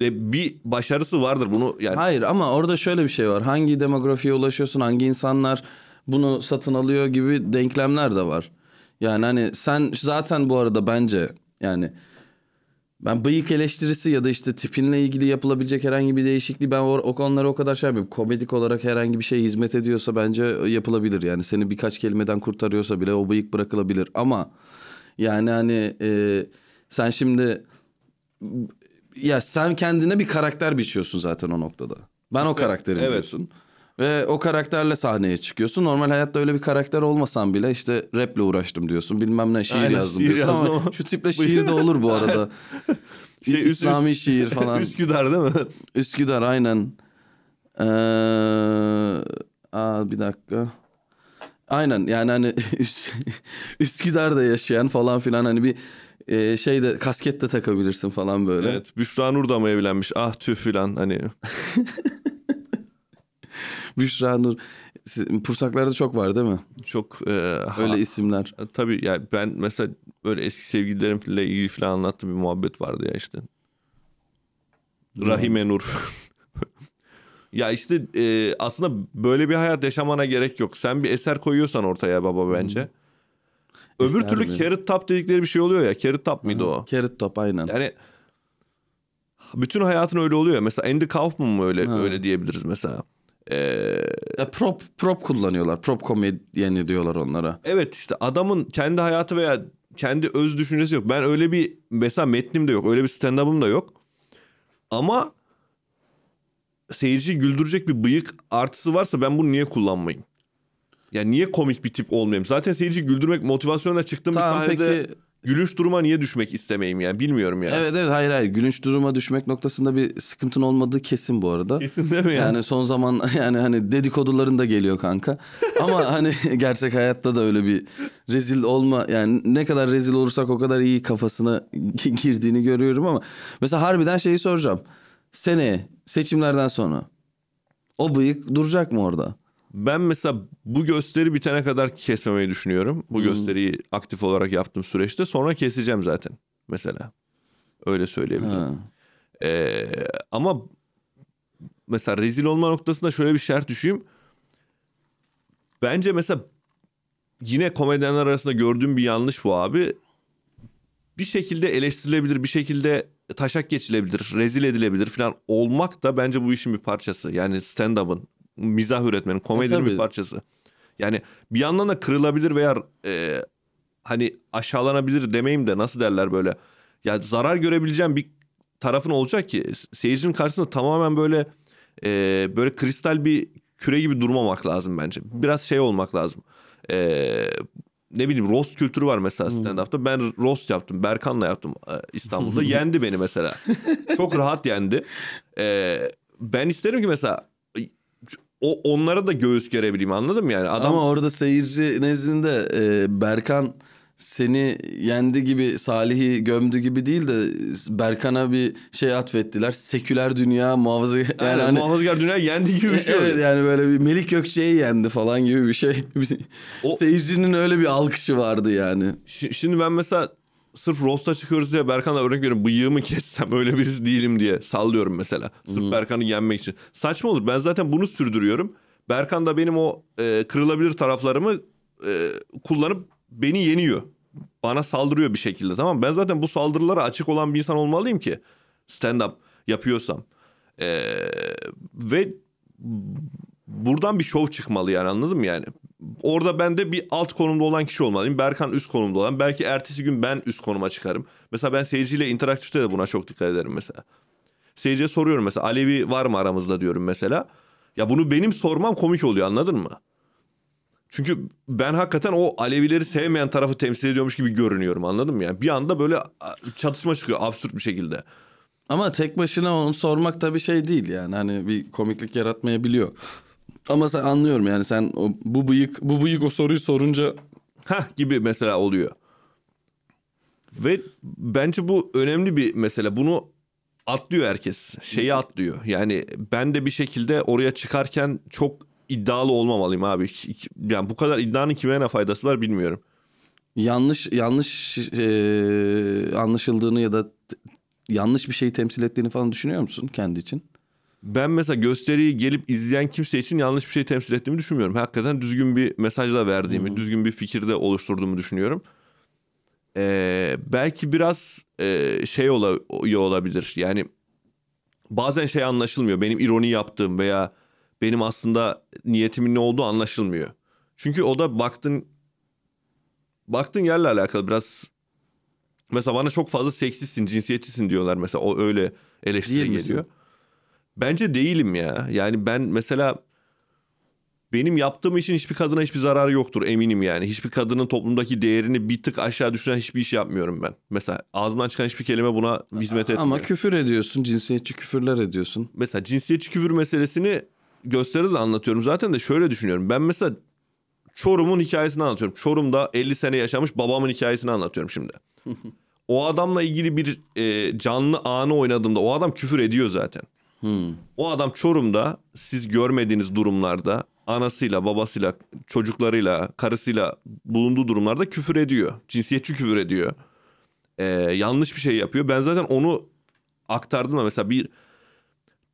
S2: de bir başarısı vardır bunu yani.
S3: Hayır ama orada şöyle bir şey var. Hangi demografiye ulaşıyorsun, hangi insanlar bunu satın alıyor gibi denklemler de var. Yani hani sen zaten bu arada bence yani ben bıyık eleştirisi ya da işte tipinle ilgili yapılabilecek herhangi bir değişikliği ben o, o konulara o kadar şey yapıyorum. Komedik olarak herhangi bir şey hizmet ediyorsa bence yapılabilir. Yani seni birkaç kelimeden kurtarıyorsa bile o bıyık bırakılabilir. Ama yani hani e, sen şimdi ya sen kendine bir karakter biçiyorsun zaten o noktada. Ben o
S2: İşte,
S3: karakterim
S2: evet.
S3: diyorsun. Ve o karakterle sahneye çıkıyorsun. Normal hayatta öyle bir karakter olmasan bile işte raple uğraştım diyorsun. Bilmem ne şiir
S2: Aynen,
S3: yazdım
S2: şiir
S3: diyorsun ama,
S2: yazdım ama-
S3: şu tiple şiir de olur bu arada.
S2: Şey, üst-
S3: İslami şiir falan.
S2: Üsküdar değil mi?
S3: Üsküdar aynen. Ee, aa, bir dakika. Aynen yani hani Üs- Üsküdar'da yaşayan falan filan hani bir e, şeyde kasket de takabilirsin falan böyle.
S2: Evet Büşra Nur da mı evlenmiş ah tüh filan hani.
S3: Büşra Nur. Pursaklarda çok var değil mi?
S2: Çok e, ha-
S3: Öyle isimler.
S2: Tabii yani ben mesela böyle eski sevgililerimle ilgili falan anlattığım bir muhabbet vardı ya işte. Rahime Nur. Ya işte e, aslında böyle bir hayat yaşamana gerek yok. Sen bir eser koyuyorsan ortaya baba bence. Öbür
S3: Eser
S2: türlü
S3: mi?
S2: carrot top dedikleri bir şey oluyor ya. Carrot top mıydı o?
S3: Carrot top aynen.
S2: Yani bütün hayatın öyle oluyor. ya. Mesela Andy Kaufman mı öyle
S3: Ha.
S2: öyle diyebiliriz mesela. Ee,
S3: Ya prop prop kullanıyorlar. Prop komedyeni diyorlar onlara.
S2: Evet işte adamın kendi hayatı veya kendi öz düşüncesi yok. Ben öyle bir mesela metnim de yok. Öyle bir stand-up'ım da yok. Ama seyirciyi güldürecek bir bıyık artısı varsa ben bunu niye kullanmayayım? Yani niye komik bir tip olmayayım? Zaten seyirciyi güldürmek motivasyonla çıktığım bir
S3: Tamam
S2: sahnede
S3: peki
S2: gülünç duruma niye düşmek istemeyeyim yani bilmiyorum yani.
S3: Evet evet hayır hayır gülünç duruma düşmek noktasında bir sıkıntın olmadığı kesin bu arada.
S2: Kesin değil mi yani?
S3: Yani son zaman yani hani dedikoduların da geliyor kanka. Ama hani gerçek hayatta da öyle bir rezil olma yani ne kadar rezil olursak o kadar iyi kafasına girdiğini görüyorum ama mesela harbiden şeyi soracağım. Seneye seçimlerden sonra o bıyık duracak mı orada?
S2: Ben mesela bu gösteri bitene kadar kesmemeyi düşünüyorum. Bu
S3: Hmm.
S2: gösteriyi aktif olarak yaptığım süreçte sonra keseceğim zaten mesela. Öyle söyleyebilirim.
S3: Ha.
S2: Ee, ama mesela rezil olma noktasında şöyle bir şart düşeyim. Bence mesela yine komedyenler arasında gördüğüm bir yanlış bu abi. Bir şekilde eleştirilebilir, bir şekilde taşak geçilebilir, rezil edilebilir falan olmak da bence bu işin bir parçası. Yani stand-up'ın, mizah üretmenin, komedinin
S3: tabii.
S2: bir parçası. Yani bir yandan da kırılabilir veya e, hani aşağılanabilir demeyeyim de nasıl derler böyle. Ya zarar görebileceğim bir tarafın olacak ki seyircinin karşısında tamamen böyle e, böyle kristal bir küre gibi durmamak lazım bence. Biraz şey olmak lazım. E, ne bileyim roast kültürü var mesela stand-up'ta. Ben roast yaptım. Berkan'la yaptım e, İstanbul'da. yendi beni mesela. Çok rahat yendi. E, ben isterim ki mesela o onlara da göğüs gerebileyim anladın mı yani? Adam
S3: Ama orada seyirci nezdinde e, Berkan seni yendi gibi Salih'i gömdü gibi değil de Berkan'a bir şey atfettiler. Seküler dünya muhafazı yani
S2: yani
S3: hani
S2: muhafazakar dünya yendi gibi bir şey
S3: Evet yani böyle bir Melik Gökçe'yi yendi falan gibi bir şey.
S2: O-
S3: Seyircinin öyle bir alkışı vardı yani.
S2: Şi- Şimdi ben mesela sırf roast'a çıkıyoruz diye Berkan'la örnek veriyorum bıyığımı kessem öyle birisi değilim diye sallıyorum mesela. Sırf Berkan'ı yenmek için. Saçma olur. Ben zaten bunu sürdürüyorum. Berkan da benim o e, kırılabilir taraflarımı e, kullanıp beni yeniyor. Bana saldırıyor bir şekilde tamam? Ben zaten bu saldırılara açık olan bir insan olmalıyım ki stand-up yapıyorsam. E, ve buradan bir şov çıkmalı yani anladın mı yani? Orada ben de bir alt konumda olan kişi olmalıyım. Berkan üst konumda olan. Belki ertesi gün ben üst konuma çıkarım. Mesela ben seyirciyle interaktifte de buna çok dikkat ederim mesela. Seyirciye soruyorum mesela Alevi var mı aramızda diyorum mesela. Ya bunu benim sormam komik oluyor anladın mı? Çünkü ben hakikaten o Alevileri sevmeyen tarafı temsil ediyormuş gibi görünüyorum anladın mı? Yani bir anda böyle çatışma çıkıyor absürt bir şekilde.
S3: Ama tek başına onu sormak tabii şey değil yani hani bir komiklik yaratmayabiliyor. Ama sen anlıyorum yani sen o, bu bıyık bu bıyık o soruyu sorunca
S2: Hah gibi mesela oluyor. Ve bence bu önemli bir mesele. Bunu atlıyor herkes. Şeyi atlıyor. Yani ben de bir şekilde oraya çıkarken çok iddialı olmamalıyım abi. Yani bu kadar iddianın kime ne faydası var bilmiyorum.
S3: yanlış yanlış eee, anlaşıldığını ya da yanlış bir şeyi temsil ettiğini falan düşünüyor musun kendi için?
S2: Ben mesela gösteriyi gelip izleyen kimse için yanlış bir şey temsil ettiğimi düşünmüyorum. Hakikaten düzgün bir mesajla verdiğimi, düzgün bir fikirde oluşturduğumu düşünüyorum. Ee, belki biraz e, şey ola, olabilir. Yani bazen şey anlaşılmıyor. Benim ironi yaptığım veya benim aslında niyetimin ne olduğu anlaşılmıyor. Çünkü o da baktın baktığın yerle alakalı biraz mesela bana çok fazla seksistsin, cinsiyetçisin diyorlar mesela o öyle eleştiri
S3: Değil misin?
S2: geliyor. Bence değilim ya. Yani ben mesela benim yaptığım işin hiçbir kadına hiçbir zararı yoktur eminim yani. Hiçbir kadının toplumdaki değerini bir tık aşağı düşüren hiçbir iş yapmıyorum ben. Mesela ağzımdan çıkan hiçbir kelime buna hizmet etmiyor.
S3: Ama küfür ediyorsun, cinsiyetçi küfürler ediyorsun.
S2: mesela cinsiyetçi küfür meselesini gösteride de anlatıyorum. Zaten de şöyle düşünüyorum. Ben mesela Çorum'un hikayesini anlatıyorum. Çorum'da 50 sene yaşamış babamın hikayesini anlatıyorum şimdi. o adamla ilgili bir e, canlı anı oynadığımda o adam küfür ediyor zaten. O adam Çorum'da siz görmediğiniz durumlarda anasıyla, babasıyla, çocuklarıyla, karısıyla bulunduğu durumlarda küfür ediyor. Cinsiyetçi küfür ediyor. Ee, yanlış bir şey yapıyor. Ben zaten onu aktardım da mesela bir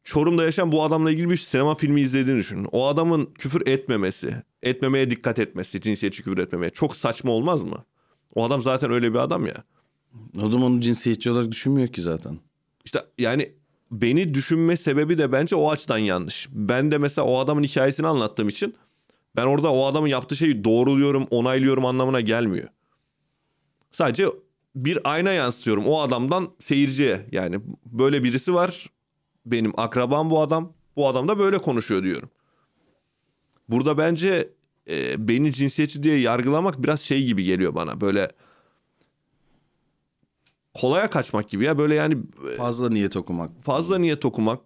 S2: Çorum'da yaşayan bu adamla ilgili bir sinema filmi izlediğini düşünün. O adamın küfür etmemesi, etmemeye dikkat etmesi, cinsiyetçi küfür etmemeye çok saçma olmaz mı? O adam zaten öyle bir adam ya.
S3: Zaman onu cinsiyetçi olarak düşünmüyor ki zaten.
S2: İşte yani beni düşünme sebebi de bence o açıdan yanlış. Ben de mesela o adamın hikayesini anlattığım için ben orada o adamın yaptığı şeyi doğruluyorum, onaylıyorum anlamına gelmiyor. Sadece bir ayna yansıtıyorum o adamdan seyirciye. Yani böyle birisi var. Benim akrabam bu adam. Bu adam da böyle konuşuyor diyorum. Burada bence e, beni cinsiyetçi diye yargılamak biraz şey gibi geliyor bana. Böyle kolaya kaçmak gibi ya. Böyle yani e,
S3: Fazla niyet okumak.
S2: fazla niyet okumak.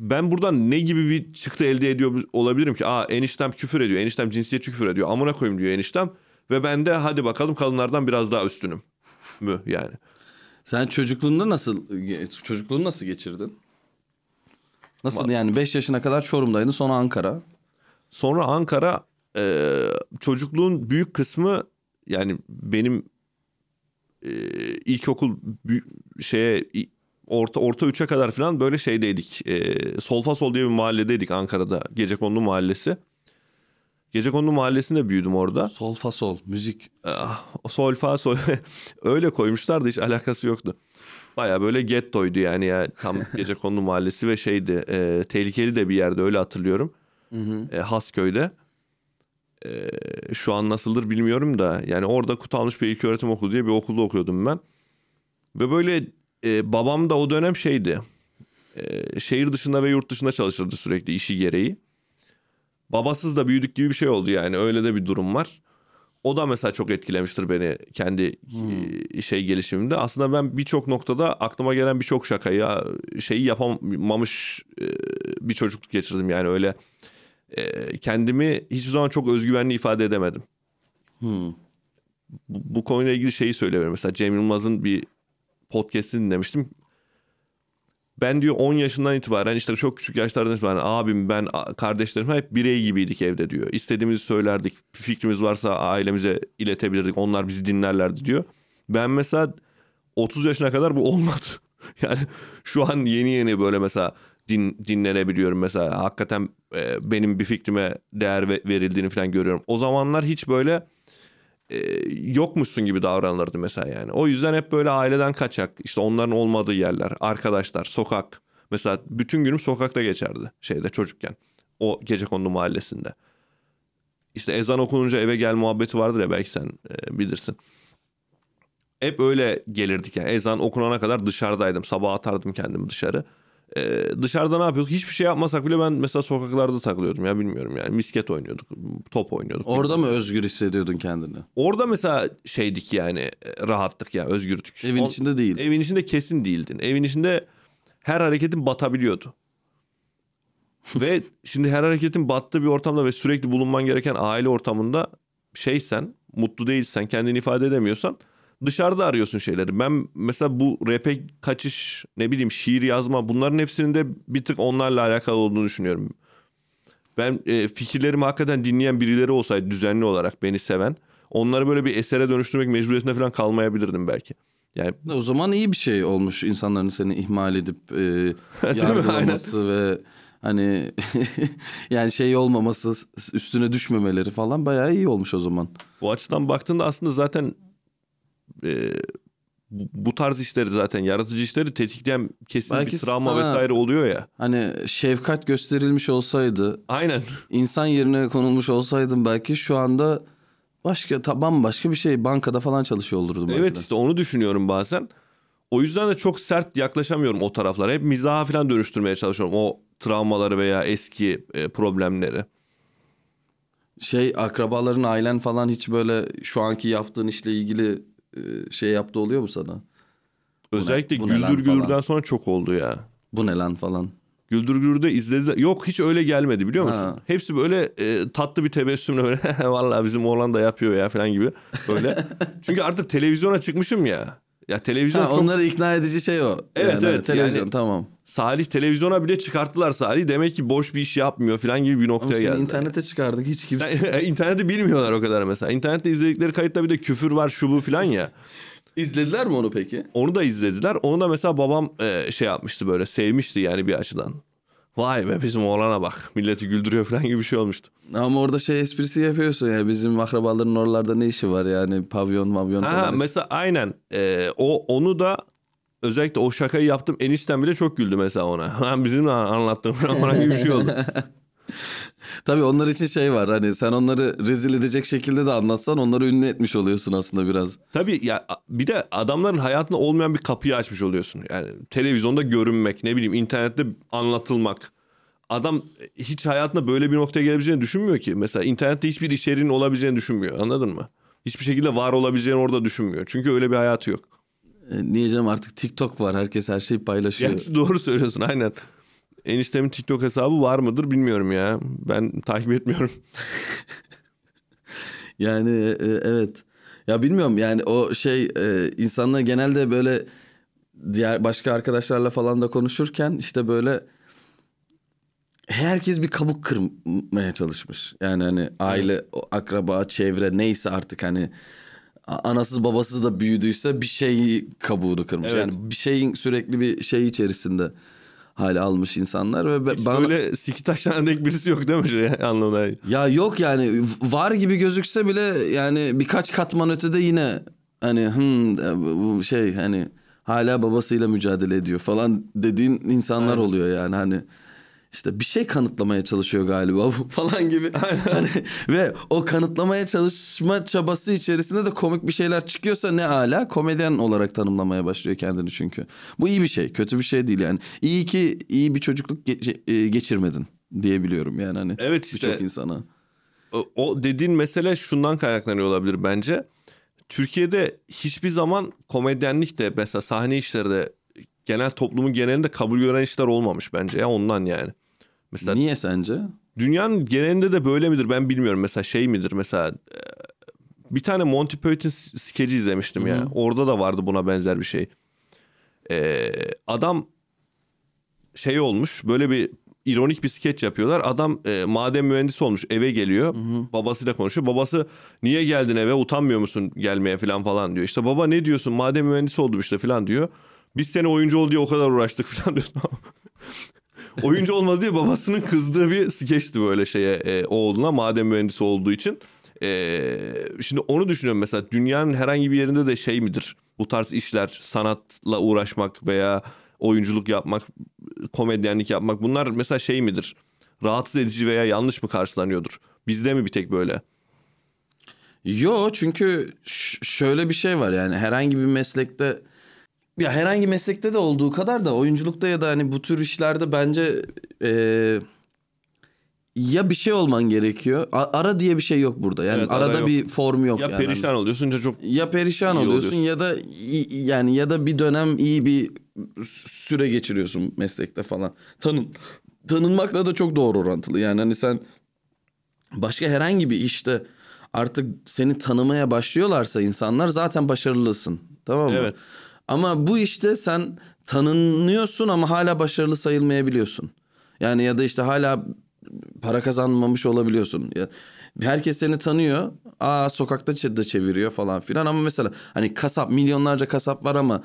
S2: Ben buradan ne gibi bir çıktı elde ediyor olabilirim ki? Aa eniştem küfür ediyor. Eniştem cinsiyetçi küfür ediyor. Amına koyayım diyor eniştem. Ve ben de hadi bakalım kadınlardan biraz daha üstünüm. Mü yani.
S3: Sen çocukluğunda nasıl çocukluğunu nasıl geçirdin? Nasıl yani 5 yaşına kadar Çorum'daydın sonra Ankara.
S2: Sonra Ankara e, çocukluğun büyük kısmı yani benim e, ilkokul şeye orta orta 3'e kadar falan böyle şeydeydik. E, Solfasol diye bir mahalledeydik Ankara'da. Gecekondu mahallesi. Gecekondu mahallesinde büyüdüm orada.
S3: Sol fa sol müzik.
S2: Ah, sol fa sol öyle koymuşlar da hiç alakası yoktu. Baya böyle gettoydu yani ya tam Gecekondu mahallesi ve şeydi e, tehlikeli de bir yerde öyle hatırlıyorum. E, Hasköy'de. Ee, şu an nasıldır bilmiyorum da yani orada Kutalmış bir ilköğretim okulu diye bir okulda okuyordum ben. Ve böyle e, babam da o dönem şeydi. e, şehir dışında ve yurt dışında çalışırdı sürekli işi gereği. Babasız da büyüdük gibi bir şey oldu yani öyle de bir durum var. O da mesela çok etkilemiştir beni kendi e, şey gelişimimde. Aslında ben birçok noktada aklıma gelen birçok şakayı şeyi yapamamış e, bir çocukluk geçirdim yani öyle e, kendimi hiçbir zaman çok özgüvenli ifade edemedim.
S3: Hmm.
S2: Bu, bu konuyla ilgili şeyi söyleyebilirim. Mesela Cem Yılmaz'ın bir podcast'ini dinlemiştim. Ben diyor 10 yaşından itibaren işte çok küçük yaşlardan itibaren abim ben kardeşlerim hep birey gibiydik evde diyor. İstediğimizi söylerdik. Fikrimiz varsa ailemize iletebilirdik. Onlar bizi dinlerlerdi diyor. Ben mesela 30 yaşına kadar bu olmadı. Yani şu an yeni yeni böyle mesela din, dinlenebiliyorum mesela. Hakikaten e, benim bir fikrime değer ve- verildiğini falan görüyorum. O zamanlar hiç böyle e, yokmuşsun gibi davranılırdı mesela yani. O yüzden hep böyle aileden kaçak, işte onların olmadığı yerler, arkadaşlar, sokak. Mesela bütün günüm sokakta geçerdi şeyde çocukken. O gece kondu mahallesinde. İşte ezan okununca eve gel muhabbeti vardır ya belki sen e, bilirsin. Hep öyle gelirdik yani. Ezan okunana kadar dışarıdaydım. Sabah atardım kendimi dışarı. Ee, dışarıda ne yapıyorduk? Hiçbir şey yapmasak bile ben mesela sokaklarda takılıyordum ya bilmiyorum yani. Misket oynuyorduk, top oynuyorduk.
S3: Orada mı özgür hissediyordun kendini?
S2: Orada mesela şeydik yani e, rahattık ya özgürlük.
S3: Evin içinde değil.
S2: Evin içinde kesin değildin. Evin içinde her hareketin batabiliyordu. ve şimdi her hareketin battığı bir ortamda ve sürekli bulunman gereken aile ortamında şeysen, mutlu değilsen, kendini ifade edemiyorsan dışarıda arıyorsun şeyleri. Ben mesela bu rap'e kaçış, ne bileyim şiir yazma bunların hepsinin de bir tık onlarla alakalı olduğunu düşünüyorum. Ben e, fikirlerimi hakikaten dinleyen birileri olsaydı düzenli olarak beni seven onları böyle bir esere dönüştürmek mecburiyetinde falan kalmayabilirdim belki. Yani
S3: O zaman iyi bir şey olmuş insanların seni ihmal edip e, yargılaması ve hani yani şey olmaması üstüne düşmemeleri falan bayağı iyi olmuş o zaman.
S2: bu açıdan baktığında aslında zaten e, bu- tarz işleri zaten yaratıcı işleri tetikleyen kesin
S3: Belki
S2: bir travma
S3: sana-
S2: vesaire oluyor ya.
S3: Hani şefkat gösterilmiş olsaydı,
S2: Aynen.
S3: insan yerine konulmuş olsaydın belki şu anda başka ta- bambaşka bir şey bankada falan çalışıyor olurdum belki
S2: Evet
S3: de.
S2: işte onu düşünüyorum bazen. O yüzden de çok sert yaklaşamıyorum o taraflara. Hep mizaha falan dönüştürmeye çalışıyorum o travmaları veya eski e, problemleri.
S3: Şey akrabaların ailen falan hiç böyle şu anki yaptığın işle ilgili şey yaptı oluyor mu sana?
S2: Özellikle
S3: bu ne lan
S2: Güldür
S3: falan?
S2: Güldür'den sonra çok oldu ya.
S3: Bu ne lan falan.
S2: Güldür Güldür'de izlediler. Yok hiç öyle gelmedi biliyor musun?
S3: Ha.
S2: Hepsi böyle e, tatlı bir tebessümle böyle vallahi bizim oğlan da yapıyor ya falan gibi. Böyle. Çünkü artık televizyona çıkmışım ya. Ya televizyon
S3: Ha,
S2: çok
S3: onları ikna edici şey o.
S2: Evet,
S3: Yani
S2: evet,
S3: Televizyon
S2: yani-
S3: tamam.
S2: Salih televizyona bile çıkarttılar Salih. Demek ki boş bir iş yapmıyor falan gibi bir noktaya geldi.
S3: internete çıkardık hiç kimse.
S2: İnterneti bilmiyorlar o kadar mesela. İnternette izledikleri kayıtta bir de küfür var şu bu falan ya.
S3: İzlediler mi onu peki?
S2: Onu da izlediler. Onu da mesela babam e, şey yapmıştı böyle sevmişti yani bir açıdan. Vay be bizim oğlana bak milleti güldürüyor falan gibi bir şey olmuştu.
S3: Ama orada şey esprisi yapıyorsun ya bizim akrabaların oralarda ne işi var yani pavyon mavyon
S2: Ha,
S3: falan.
S2: mesela aynen E, o onu da özellikle o şakayı yaptım enişten bile çok güldü mesela ona. Ha, bizim anlattığım bana gibi bir şey oldu.
S3: Tabii onlar için şey var hani sen onları rezil edecek şekilde de anlatsan onları ünlü etmiş oluyorsun aslında biraz.
S2: Tabii ya bir de adamların hayatında olmayan bir kapıyı açmış oluyorsun. Yani televizyonda görünmek, ne bileyim internette anlatılmak. Adam hiç hayatında böyle bir noktaya gelebileceğini düşünmüyor ki. Mesela internette hiçbir içeriğin olabileceğini düşünmüyor. Anladın mı? Hiçbir şekilde var olabileceğini orada düşünmüyor. Çünkü öyle bir hayatı yok.
S3: E, niye canım artık TikTok var herkes her şeyi paylaşıyor.
S2: Gerçi doğru söylüyorsun aynen. Eniştemin TikTok hesabı var mıdır bilmiyorum ya. Ben takip etmiyorum.
S3: Yani e, evet. Ya bilmiyorum yani o şey e, insanlar genelde böyle diğer başka arkadaşlarla falan da konuşurken işte böyle herkes bir kabuk kırmaya çalışmış. Yani hani aile, akraba, çevre neyse artık hani anasız babasız da büyüdüyse bir şeyi kabuğunu kırmış.
S2: Evet.
S3: Yani bir şeyin sürekli bir şey içerisinde hale almış insanlar ve
S2: Hiç
S3: bana
S2: böyle siki taşlanan denk birisi yok değil mi şey anlamına?
S3: ya yok yani var gibi gözükse bile yani birkaç katman ötede yine hani hmm, bu şey hani hala babasıyla mücadele ediyor falan dediğin insanlar
S2: Aynen.
S3: oluyor yani hani işte bir şey kanıtlamaya çalışıyor galiba falan gibi. Hani, ve o kanıtlamaya çalışma çabası içerisinde de komik bir şeyler çıkıyorsa ne ala komedyen olarak tanımlamaya başlıyor kendini çünkü. Bu iyi bir şey, kötü bir şey değil yani. İyi ki iyi bir çocukluk ge- e, geçirmedin diyebiliyorum yani hani.
S2: Evet işte.
S3: Birçok insana.
S2: o, o dediğin mesele şundan kaynaklanıyor olabilir bence. Türkiye'de hiçbir zaman komedyenlik de mesela sahne işleri de genel toplumun genelinde kabul gören işler olmamış bence ya ondan yani. Mesela
S3: Niye sence?
S2: dünyanın genelinde de böyle midir ben bilmiyorum. Mesela şey midir mesela e, bir tane Monty Python skeci izlemiştim ya. Orada da vardı buna benzer bir şey. Ee, adam şey olmuş böyle bir ironik bir skeç yapıyorlar. Adam e, maden mühendisi olmuş eve geliyor. Babasıyla konuşuyor. Babası niye geldin eve utanmıyor musun gelmeye falan falan diyor. İşte baba ne diyorsun maden mühendisi oldum işte falan diyor. Biz seni oyuncu ol diye o kadar uğraştık falan diyor. Oyuncu olmadı diye babasının kızdığı bir skeçti böyle şeye e, oğluna maden mühendisi olduğu için. E, şimdi onu düşünüyorum mesela dünyanın herhangi bir yerinde de şey midir? Bu tarz işler sanatla uğraşmak veya oyunculuk yapmak, komedyenlik yapmak bunlar mesela şey midir? Rahatsız edici veya yanlış mı karşılanıyordur? Bizde mi bir tek böyle?
S3: Yo çünkü şöyle bir şey var yani herhangi bir meslekte ya herhangi meslekte de olduğu kadar da oyunculukta ya da hani bu tür işlerde bence eee, ya bir şey olman gerekiyor. A- ara diye bir şey yok burada. Yani
S2: Evet, ara
S3: arada
S2: yok.
S3: bir form yok
S2: Ya
S3: yani.
S2: perişan oluyorsun ya çok
S3: ya perişan oluyorsun,
S2: oluyorsun.
S3: ya da yani ya da bir dönem iyi bir süre geçiriyorsun meslekte falan. Tanın tanınmakla da çok doğru orantılı. Yani hani sen başka herhangi bir işte artık seni tanımaya başlıyorlarsa insanlar zaten başarılısın. Tamam mı?
S2: Evet.
S3: Ama bu işte sen tanınıyorsun ama hala başarılı sayılmayabiliyorsun. Yani ya da işte hala para kazanmamış olabiliyorsun. Ya, herkes seni tanıyor. Aa sokakta da çeviriyor falan filan ama mesela hani kasap milyonlarca kasap var ama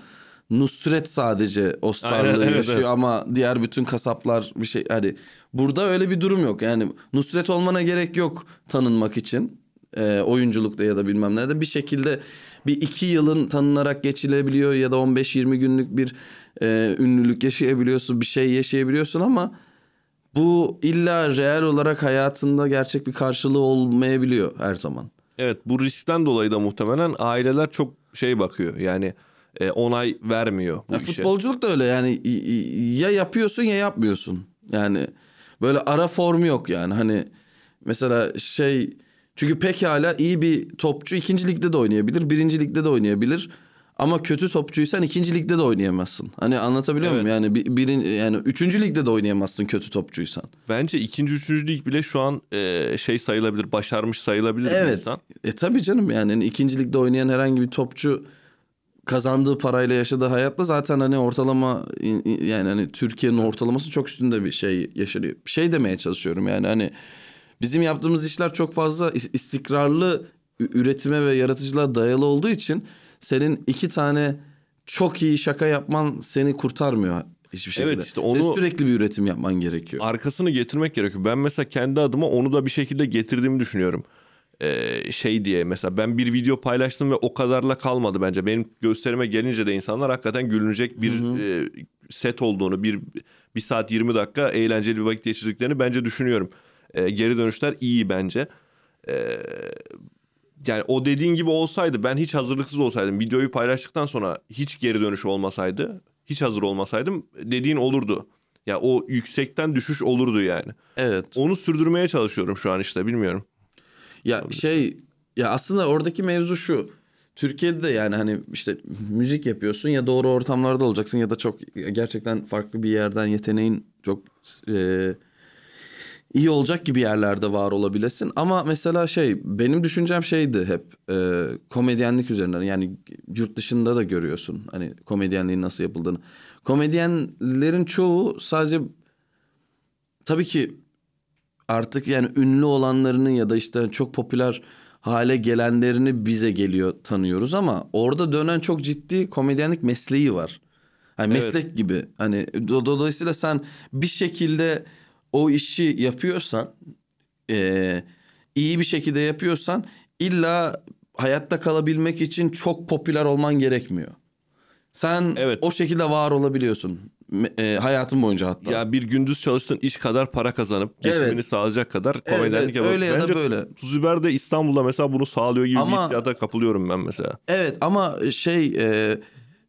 S3: Nusret sadece o starlığı
S2: Aynen, evet,
S3: yaşıyor
S2: evet.
S3: ama diğer bütün kasaplar bir şey hani burada öyle bir durum yok. Yani Nusret olmana gerek yok tanınmak için. Ee, oyunculukta ya da bilmem nerede bir şekilde bir iki yılın tanınarak geçilebiliyor ya da 15-20 günlük bir e, ünlülük yaşayabiliyorsun bir şey yaşayabiliyorsun ama bu illa reel olarak hayatında gerçek bir karşılığı olmayabiliyor her zaman.
S2: Evet bu riskten dolayı da muhtemelen aileler çok şey bakıyor. Yani e, onay vermiyor bu
S3: Ya
S2: işe.
S3: futbolculuk da öyle yani ya yapıyorsun ya yapmıyorsun. Yani böyle ara formu yok yani hani mesela şey çünkü pekala iyi bir topçu ikinci ligde de oynayabilir, birinci ligde de oynayabilir. Ama kötü topçuysan ikinci ligde de oynayamazsın. Hani anlatabiliyor muyum?
S2: Evet.
S3: Yani bir, birin, yani üçüncü ligde de oynayamazsın kötü topçuysan.
S2: Bence ikinci, üçüncü lig bile şu an e, şey sayılabilir, başarmış sayılabilir bir
S3: Evet.
S2: insan.
S3: E tabii canım yani hani ikinci ligde oynayan herhangi bir topçu kazandığı parayla yaşadığı hayatla zaten hani ortalama yani hani Türkiye'nin ortalaması çok üstünde bir şey yaşanıyor. Bir şey demeye çalışıyorum yani hani bizim yaptığımız işler çok fazla is- istikrarlı üretime ve yaratıcılığa dayalı olduğu için senin iki tane çok iyi şaka yapman seni kurtarmıyor hiçbir şekilde.
S2: Evet, işte
S3: Senin
S2: onu-
S3: sürekli bir üretim yapman gerekiyor.
S2: Arkasını getirmek gerekiyor. Ben mesela kendi adıma onu da bir şekilde getirdiğimi düşünüyorum. E, şey diye mesela ben bir video paylaştım ve o kadarla kalmadı bence. Benim gösterime gelince de insanlar hakikaten gülünecek bir e, set olduğunu, bir bir saat 20 dakika eğlenceli bir vakit geçirdiklerini bence düşünüyorum. E, geri dönüşler iyi bence. E, yani o dediğin gibi olsaydı ben hiç hazırlıksız olsaydım videoyu paylaştıktan sonra hiç geri dönüş olmasaydı hiç hazır olmasaydım dediğin olurdu. Ya o yüksekten düşüş olurdu yani.
S3: Evet.
S2: Onu sürdürmeye çalışıyorum şu an işte bilmiyorum.
S3: Ya şey ya aslında oradaki mevzu şu. Türkiye'de de yani hani işte müzik yapıyorsun ya doğru ortamlarda olacaksın ya da çok gerçekten farklı bir yerden yeteneğin çok e, iyi olacak gibi yerlerde var olabilesin. Ama mesela şey benim düşüncem şeydi hep e, komedyenlik üzerinden yani yurt dışında da görüyorsun hani komedyenliğin nasıl yapıldığını. Komedyenlerin çoğu sadece tabii ki artık yani ünlü olanlarını ya da işte çok popüler hale gelenlerini bize geliyor tanıyoruz ama orada dönen çok ciddi komedyenlik mesleği var. Hani
S2: Evet.
S3: meslek gibi. Hani do- dolayısıyla sen bir şekilde o işi yapıyorsan eee, iyi bir şekilde yapıyorsan illa hayatta kalabilmek için çok popüler olman gerekmiyor. Sen
S2: Evet.
S3: o şekilde var olabiliyorsun. E, hayatım boyunca hatta.
S2: Ya bir gündüz çalıştığın iş kadar para kazanıp geçimini
S3: Evet.
S2: sağlayacak kadar komedyenlik
S3: evet,
S2: yapıp.
S3: öyle ya da böyle.
S2: Tuzüber de İstanbul'da mesela bunu sağlıyor gibi bir
S3: Ama-
S2: hissiyata kapılıyorum ben mesela.
S3: Evet ama şey e,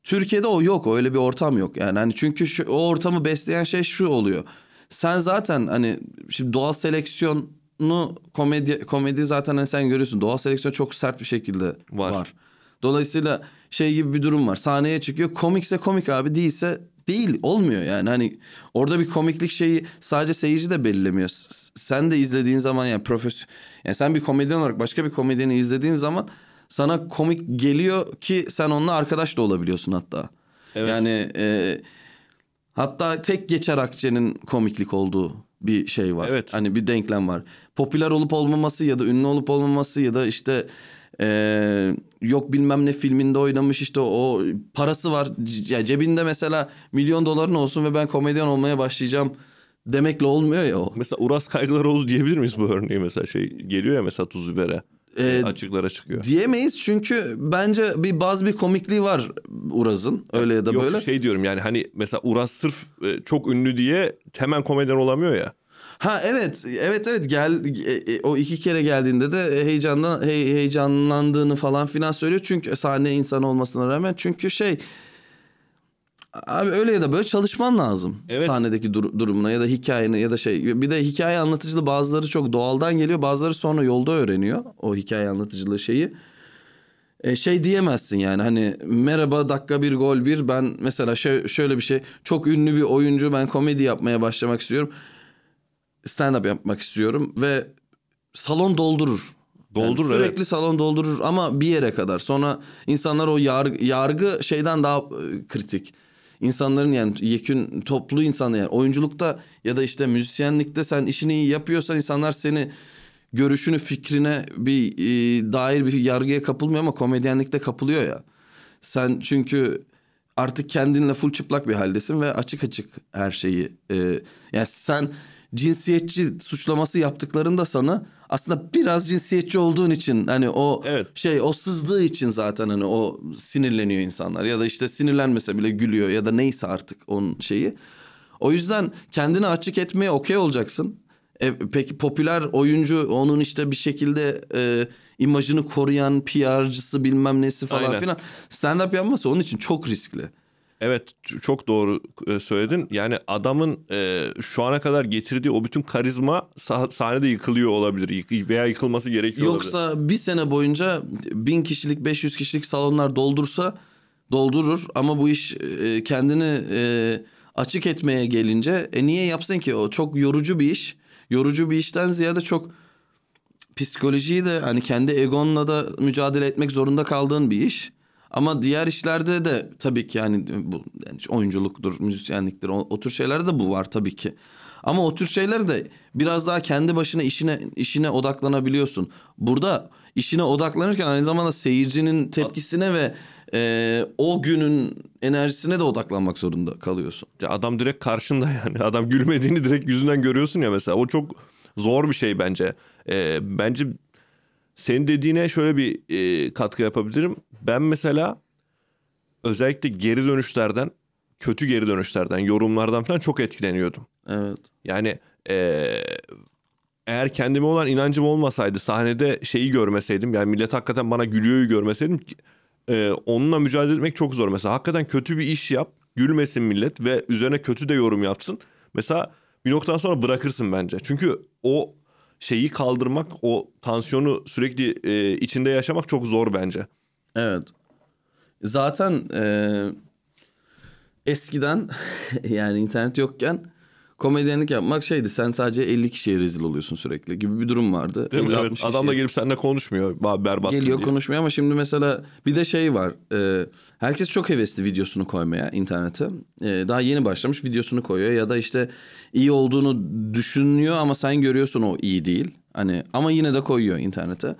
S3: Türkiye'de o yok öyle bir ortam yok yani hani çünkü şu, o ortamı besleyen şey şu oluyor. Sen zaten hani şimdi doğal seleksiyonu komedi komedi zaten hani sen görüyorsun doğal seleksiyon çok sert bir şekilde
S2: Var.
S3: var. Dolayısıyla şey gibi bir durum var. Sahneye çıkıyor komikse komik abi değilse değil olmuyor yani hani orada bir komiklik şeyi sadece seyirci de belirlemiyor. S- Sen de izlediğin zaman yani profesyon yani sen bir komedyen olarak başka bir komedyeni izlediğin zaman sana komik geliyor ki sen onunla arkadaş da olabiliyorsun hatta.
S2: Evet.
S3: Yani e, hatta tek geçer akçenin komiklik olduğu bir şey var.
S2: Evet.
S3: Hani bir denklem var. Popüler olup olmaması ya da ünlü olup olmaması ya da işte e, yok bilmem ne filminde oynamış işte o parası var. Ya cebinde mesela milyon doların olsun ve ben komedyen olmaya başlayacağım demekle olmuyor ya o.
S2: Mesela Uras Kaygılaroğlu diyebilir miyiz bu örneği mesela şey geliyor ya mesela Tuzüber'e.
S3: Ee,
S2: açıklara çıkıyor.
S3: Diyemeyiz çünkü bence bir bazı bir komikliği var Uraz'ın öyle ya da
S2: Yok
S3: böyle.
S2: şey diyorum yani hani mesela Uras sırf e, çok ünlü diye hemen komedyen olamıyor ya.
S3: Ha evet evet evet gel e, e, o iki kere geldiğinde de heyecandan hey, heyecanlandığını falan filan söylüyor çünkü sahne insan olmasına rağmen çünkü şey abi öyle ya da böyle çalışman lazım
S2: Evet.
S3: sahnedeki dur- durumuna ya da hikayene ya da şey bir de hikaye anlatıcılığı bazıları çok doğaldan geliyor bazıları sonra yolda öğreniyor o hikaye anlatıcılığı şeyi. E, şey diyemezsin yani hani merhaba dakika bir gol bir ben mesela şö- şöyle bir şey çok ünlü bir oyuncu ben komedi yapmaya başlamak istiyorum stand-up yapmak istiyorum ve salon doldurur.
S2: Doldurur,
S3: Yani
S2: evet.
S3: sürekli salon doldurur ama bir yere kadar. Sonra insanlar o yargı, yargı şeyden daha e, kritik. İnsanların yani yekün toplu insan yani oyunculukta ya da işte müzisyenlikte sen işini iyi yapıyorsan insanlar seni görüşünü fikrine bir e, dair bir yargıya kapılmıyor ama komedyenlikte kapılıyor ya. Sen çünkü artık kendinle full çıplak bir haldesin ve açık açık her şeyi e, yani sen cinsiyetçi suçlaması yaptıklarında sana aslında biraz cinsiyetçi olduğun için hani o
S2: Evet.
S3: şey o sızdığı için zaten hani o sinirleniyor insanlar ya da işte sinirlenmese bile gülüyor ya da neyse artık onun şeyi. O yüzden kendini açık etmeye okey olacaksın. E, peki popüler oyuncu onun işte bir şekilde e, imajını koruyan PR'cısı bilmem nesi falan
S2: Aynen.
S3: filan. Stand-up yapması onun için çok riskli.
S2: Evet çok doğru e, söyledin. Yani adamın e, şu ana kadar getirdiği o bütün karizma sah- sahnede yıkılıyor olabilir veya yıkılması gerekiyor olabilir.
S3: Yoksa bir sene boyunca bin kişilik 500 kişilik salonlar doldursa doldurur ama bu iş e, kendini e, açık etmeye gelince e, niye yapsın ki o çok yorucu bir iş. Yorucu bir işten ziyade çok psikolojiyi de hani kendi egonla da mücadele etmek zorunda kaldığın bir iş. Ama diğer işlerde de tabii ki yani bu yani oyunculuktur, müzisyenliktir o, o tür şeylerde de bu var tabii ki. Ama o tür şeyler de biraz daha kendi başına işine işine odaklanabiliyorsun. Burada işine odaklanırken aynı zamanda seyircinin tepkisine ve e, o günün enerjisine de odaklanmak zorunda kalıyorsun.
S2: Ya adam direkt karşında yani. Adam gülmediğini direkt yüzünden görüyorsun ya mesela. O çok zor bir şey bence. Ee, bence senin dediğine şöyle bir e, katkı yapabilirim. Ben mesela özellikle geri dönüşlerden, kötü geri dönüşlerden, yorumlardan falan çok etkileniyordum.
S3: Evet.
S2: Yani eee, eğer kendime olan inancım olmasaydı sahnede şeyi görmeseydim yani millet hakikaten bana gülüyoryu görmeseydim eee, onunla mücadele etmek çok zor. Mesela hakikaten kötü bir iş yap gülmesin millet ve üzerine kötü de yorum yapsın. Mesela bir noktadan sonra bırakırsın bence. Çünkü o şeyi kaldırmak o tansiyonu sürekli eee, içinde yaşamak çok zor bence.
S3: Evet. Zaten e, eskiden yani internet yokken komedyenlik yapmak şeydi. Sen sadece 50 kişiye rezil oluyorsun sürekli gibi bir durum vardı.
S2: Değil mi?
S3: 50-60
S2: Evet, adam da gelip seninle konuşmuyor. Ba- Berbat
S3: geliyor
S2: diye.
S3: konuşmuyor ama şimdi mesela bir de şey var. e, herkes çok hevesli videosunu koymaya internete. E, daha yeni başlamış videosunu koyuyor ya da işte iyi olduğunu düşünüyor ama sen görüyorsun o iyi değil. Hani ama yine de koyuyor internete.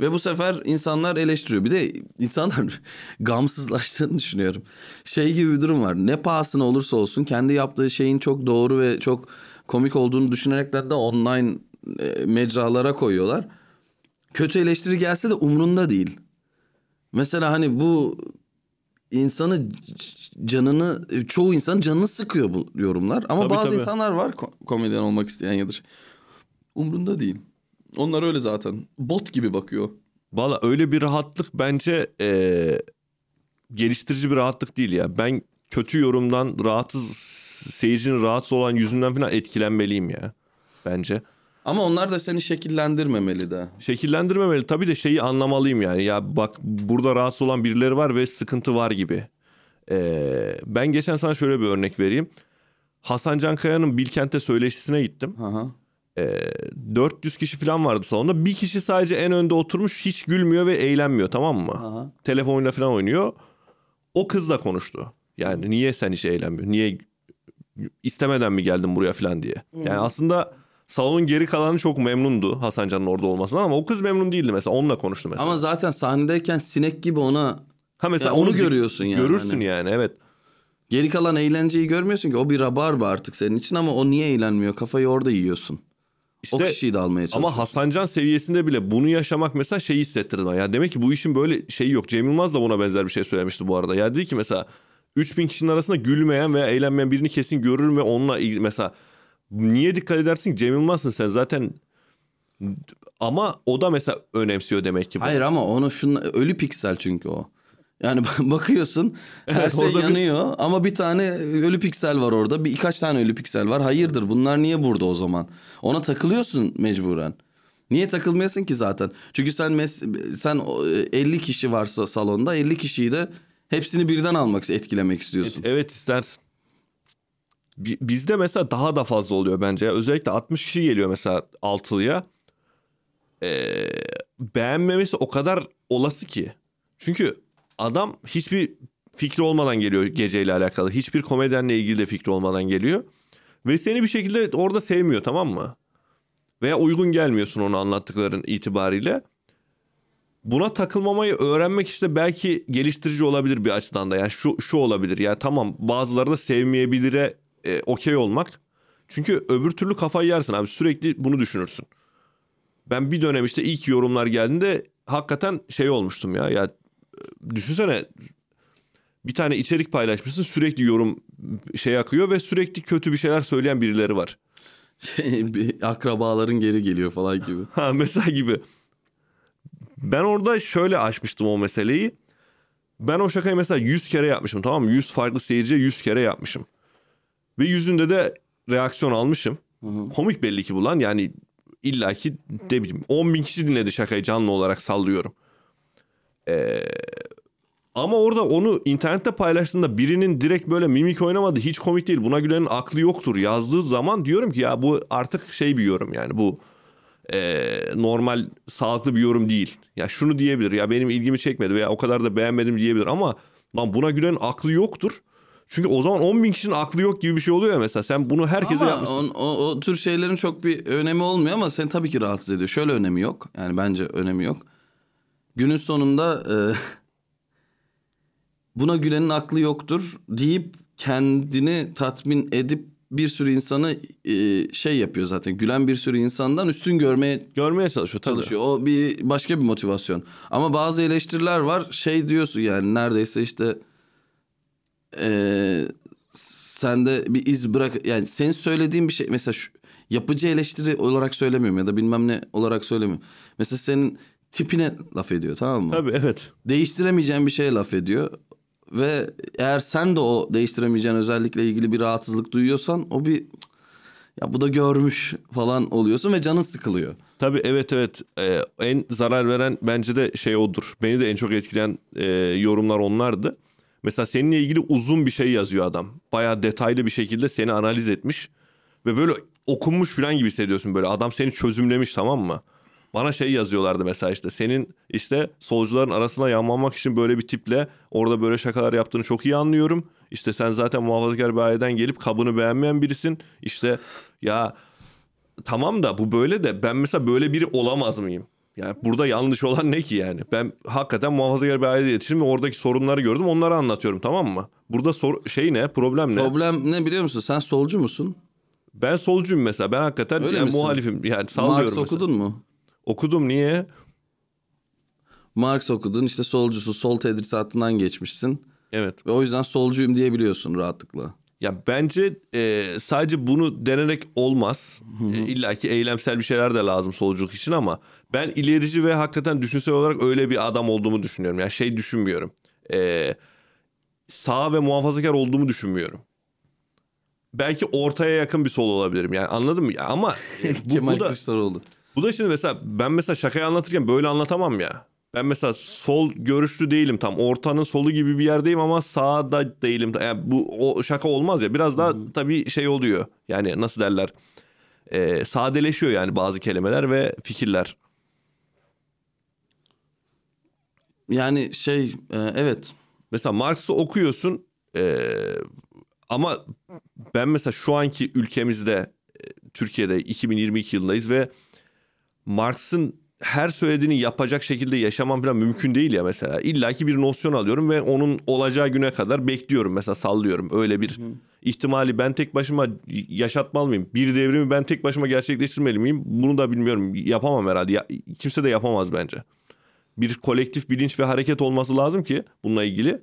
S3: Ve bu sefer insanlar eleştiriyor. Bir de insanlar gamsızlaştığını düşünüyorum. Şey gibi bir durum var. Ne pahasına olursa olsun kendi yaptığı şeyin çok doğru ve çok komik olduğunu düşünerekten de online e, mecralara koyuyorlar. Kötü eleştiri gelse de umrunda değil. Mesela hani bu insanı canını çoğu insan canını sıkıyor bu yorumlar. Ama
S2: Tabii,
S3: bazı
S2: tabii.
S3: insanlar var ko- komedyen olmak isteyen ya da şey. Umrunda değil. Onlar öyle zaten. Bot gibi bakıyor.
S2: Valla öyle bir rahatlık bence eee, geliştirici bir rahatlık değil ya. Ben kötü yorumdan rahatsız seyircinin rahatsız olan yüzünden falan etkilenmeliyim ya. Bence.
S3: Ama onlar da seni şekillendirmemeli de.
S2: Şekillendirmemeli. Tabii de şeyi anlamalıyım yani. Ya bak burada rahatsız olan birileri var ve sıkıntı var gibi. Eee, ben geçen sana şöyle bir örnek vereyim. Hasan Can Kaya'nın Bilkent'te söyleşisine gittim.
S3: Aha.
S2: Ee, 400 kişi falan vardı salonda. Bir kişi sadece en önde oturmuş hiç gülmüyor ve eğlenmiyor tamam mı?
S3: Aha.
S2: Telefonuyla falan oynuyor. O kızla konuştu. Yani niye sen hiç eğlenmiyorsun? Niye istemeden mi geldin buraya falan diye. Yani aslında salonun geri kalanı çok memnundu Hasan Can'ın orada olmasına ama o kız memnun değildi mesela. Onunla konuştu mesela.
S3: Ama zaten sahnedeyken sinek gibi ona
S2: ha mesela
S3: Ya onu
S2: di-
S3: görüyorsun yani,
S2: Görürsün
S3: hani.
S2: yani evet.
S3: geri kalan eğlenceyi görmüyorsun ki. O bir rabarba artık senin için ama o niye eğlenmiyor? Kafayı orada yiyorsun. O
S2: İşte
S3: kişiyi de almaya çalışıyorsun.
S2: Ama Hasancan seviyesinde bile bunu yaşamak mesela şeyi hissettirdi bana. Ya demek ki bu işin böyle şeyi yok. Cem Yılmaz da buna benzer bir şey söylemişti bu arada. Ya dedi ki mesela 3000 kişinin arasında gülmeyen veya eğlenmeyen birini kesin görürüm ve onunla ilgili mesela niye dikkat edersin ki Cem Yılmaz'sın sen zaten ama o da mesela önemsiyor demek ki. bunu.
S3: Hayır ama onu şunla ölü piksel çünkü o. Yani bakıyorsun her
S2: Evet,
S3: şey
S2: orada bir-
S3: yanıyor ama bir tane ölü piksel var orada. Bir birkaç tane ölü piksel var. Hayırdır bunlar niye burada o zaman? Ona takılıyorsun mecburen. Niye takılmıyorsun ki zaten? Çünkü sen mes- sen o, e, 50 kişi varsa salonda 50 kişiyi de hepsini birden almak etkilemek istiyorsun.
S2: Evet istersin. Bi- Bizde mesela daha da fazla oluyor bence. Özellikle 60 kişi geliyor mesela altılıya. Ee, beğenmemesi o kadar olası ki. Çünkü adam hiçbir fikri olmadan geliyor geceyle alakalı. Hiçbir komedyenle ilgili de fikri olmadan geliyor. Ve seni bir şekilde orada sevmiyor tamam mı? Veya uygun gelmiyorsun onu anlattıkların itibariyle. Buna takılmamayı öğrenmek işte belki geliştirici olabilir bir açıdan da. Yani şu şu olabilir. Ya tamam bazıları da sevmeyebilire e, okey olmak. Çünkü öbür türlü kafayı yersin abi. Sürekli bunu düşünürsün. Ben bir dönem işte ilk yorumlar geldiğinde hakikaten şey olmuştum ya. Ya düşünsene bir tane içerik paylaşmışsın sürekli yorum şey akıyor ve sürekli kötü bir şeyler söyleyen birileri var.
S3: Şey, bir akrabaların geri geliyor falan gibi.
S2: Ha mesela gibi. Ben orada şöyle açmıştım o meseleyi. Ben o şakayı mesela 100 kere yapmışım tamam mı? 100 farklı seyirciye 100 kere yapmışım. Ve yüzünde de reaksiyon almışım. Komik belli ki bu lan yani illaki ne bileyim 10 bin kişi dinledi şakayı canlı olarak sallıyorum. Ee, ama orada onu internette paylaştığında birinin direkt böyle mimik oynamadı hiç komik değil buna gülenin aklı yoktur yazdığı zaman diyorum ki ya bu artık şey bir yorum yani bu e, normal sağlıklı bir yorum değil. Ya şunu diyebilir ya benim ilgimi çekmedi veya o kadar da beğenmedim diyebilir ama lan buna gülenin aklı yoktur. Çünkü o zaman 10 bin kişinin aklı yok gibi bir şey oluyor ya mesela sen bunu herkese
S3: Ama
S2: yapmışsın.
S3: on- o, o tür şeylerin çok bir önemi olmuyor ama seni tabii ki rahatsız ediyor. Şöyle önemi yok. Yani bence önemi yok. Günün sonunda e, buna gülenin aklı yoktur deyip kendini tatmin edip bir sürü insanı e, şey yapıyor zaten. Gülen bir sürü insandan üstün görmeye
S2: Görmeye çalışıyor tabii.
S3: çalışıyor. O bir başka bir motivasyon. Ama bazı eleştiriler var. Şey diyorsun yani neredeyse işte eee sende bir iz bırak yani senin söylediğin bir şey mesela şu, yapıcı eleştiri olarak söylemiyorum ya da bilmem ne olarak söylemiyorum. Mesela senin tipine laf ediyor tamam mı?
S2: Tabii evet.
S3: Değiştiremeyeceğin bir şeye laf ediyor. Ve eğer sen de o değiştiremeyeceğin özellikle ilgili bir rahatsızlık duyuyorsan o bir ya bu da görmüş falan oluyorsun ve canın sıkılıyor.
S2: Tabii evet evet Ee, en zarar veren bence de şey odur. Beni de en çok etkileyen e, yorumlar onlardı. Mesela seninle ilgili uzun bir şey yazıyor adam. Bayağı detaylı bir şekilde seni analiz etmiş. Ve böyle okunmuş falan gibi hissediyorsun böyle. Adam seni çözümlemiş tamam mı? Bana şey yazıyorlardı mesela işte senin işte solcuların arasına yanmamak için böyle bir tiple orada böyle şakalar yaptığını çok iyi anlıyorum. İşte sen zaten muhafazakar bir aileden gelip kabını beğenmeyen birisin. İşte ya tamam da bu böyle de ben mesela böyle biri olamaz mıyım? Yani burada yanlış olan ne ki yani? Ben hakikaten muhafazakar bir ailede yetiştim ve oradaki sorunları gördüm onları anlatıyorum tamam mı? Burada sor şey ne? Problem ne?
S3: Problem ne biliyor musun? Sen solcu musun?
S2: Ben solcuyum mesela. Ben hakikaten
S3: Öyle
S2: yani
S3: misin?
S2: muhalifim. Yani sallıyorum
S3: Marx
S2: mesela.
S3: okudun mu?
S2: Okudum niye?
S3: Marx okudun işte solcusu sol tedrisatından geçmişsin.
S2: Evet.
S3: Ve o yüzden solcuyum diyebiliyorsun rahatlıkla.
S2: Ya bence e, sadece bunu denerek olmaz. E, İlla ki eylemsel bir şeyler de lazım solculuk için ama ben ilerici ve hakikaten düşünsel olarak öyle bir adam olduğumu düşünüyorum. Yani şey düşünmüyorum. E, sağ ve muhafazakar olduğumu düşünmüyorum. Belki ortaya yakın bir sol olabilirim. Yani anladın mı? Ama e, bu,
S3: Kemal
S2: bu da
S3: Kılıçdaroğlu.
S2: Bu da şimdi mesela ben mesela şakayı anlatırken böyle anlatamam ya. Ben mesela sol görüşlü değilim tam. Ortanın solu gibi bir yerdeyim ama sağda değilim. Yani bu o şaka olmaz ya. Biraz daha tabii şey oluyor. Yani nasıl derler? Ee, sadeleşiyor yani bazı kelimeler ve fikirler.
S3: Yani şey e, evet
S2: Mesela Marx'ı okuyorsun ee, ama ben mesela şu anki ülkemizde e, Türkiye'de 2022 yılındayız ve Marx'ın her söylediğini yapacak şekilde yaşamam falan mümkün değil ya mesela. İlla ki bir nosyon alıyorum ve onun olacağı güne kadar bekliyorum mesela sallıyorum. Öyle bir ihtimali ben tek başıma yaşatmalı mıyım? Bir devrimi ben tek başıma gerçekleştirmeli miyim? Bunu da bilmiyorum. Yapamam herhalde. Ya, kimse de yapamaz bence. Bir kolektif bilinç ve hareket olması lazım ki bununla ilgili.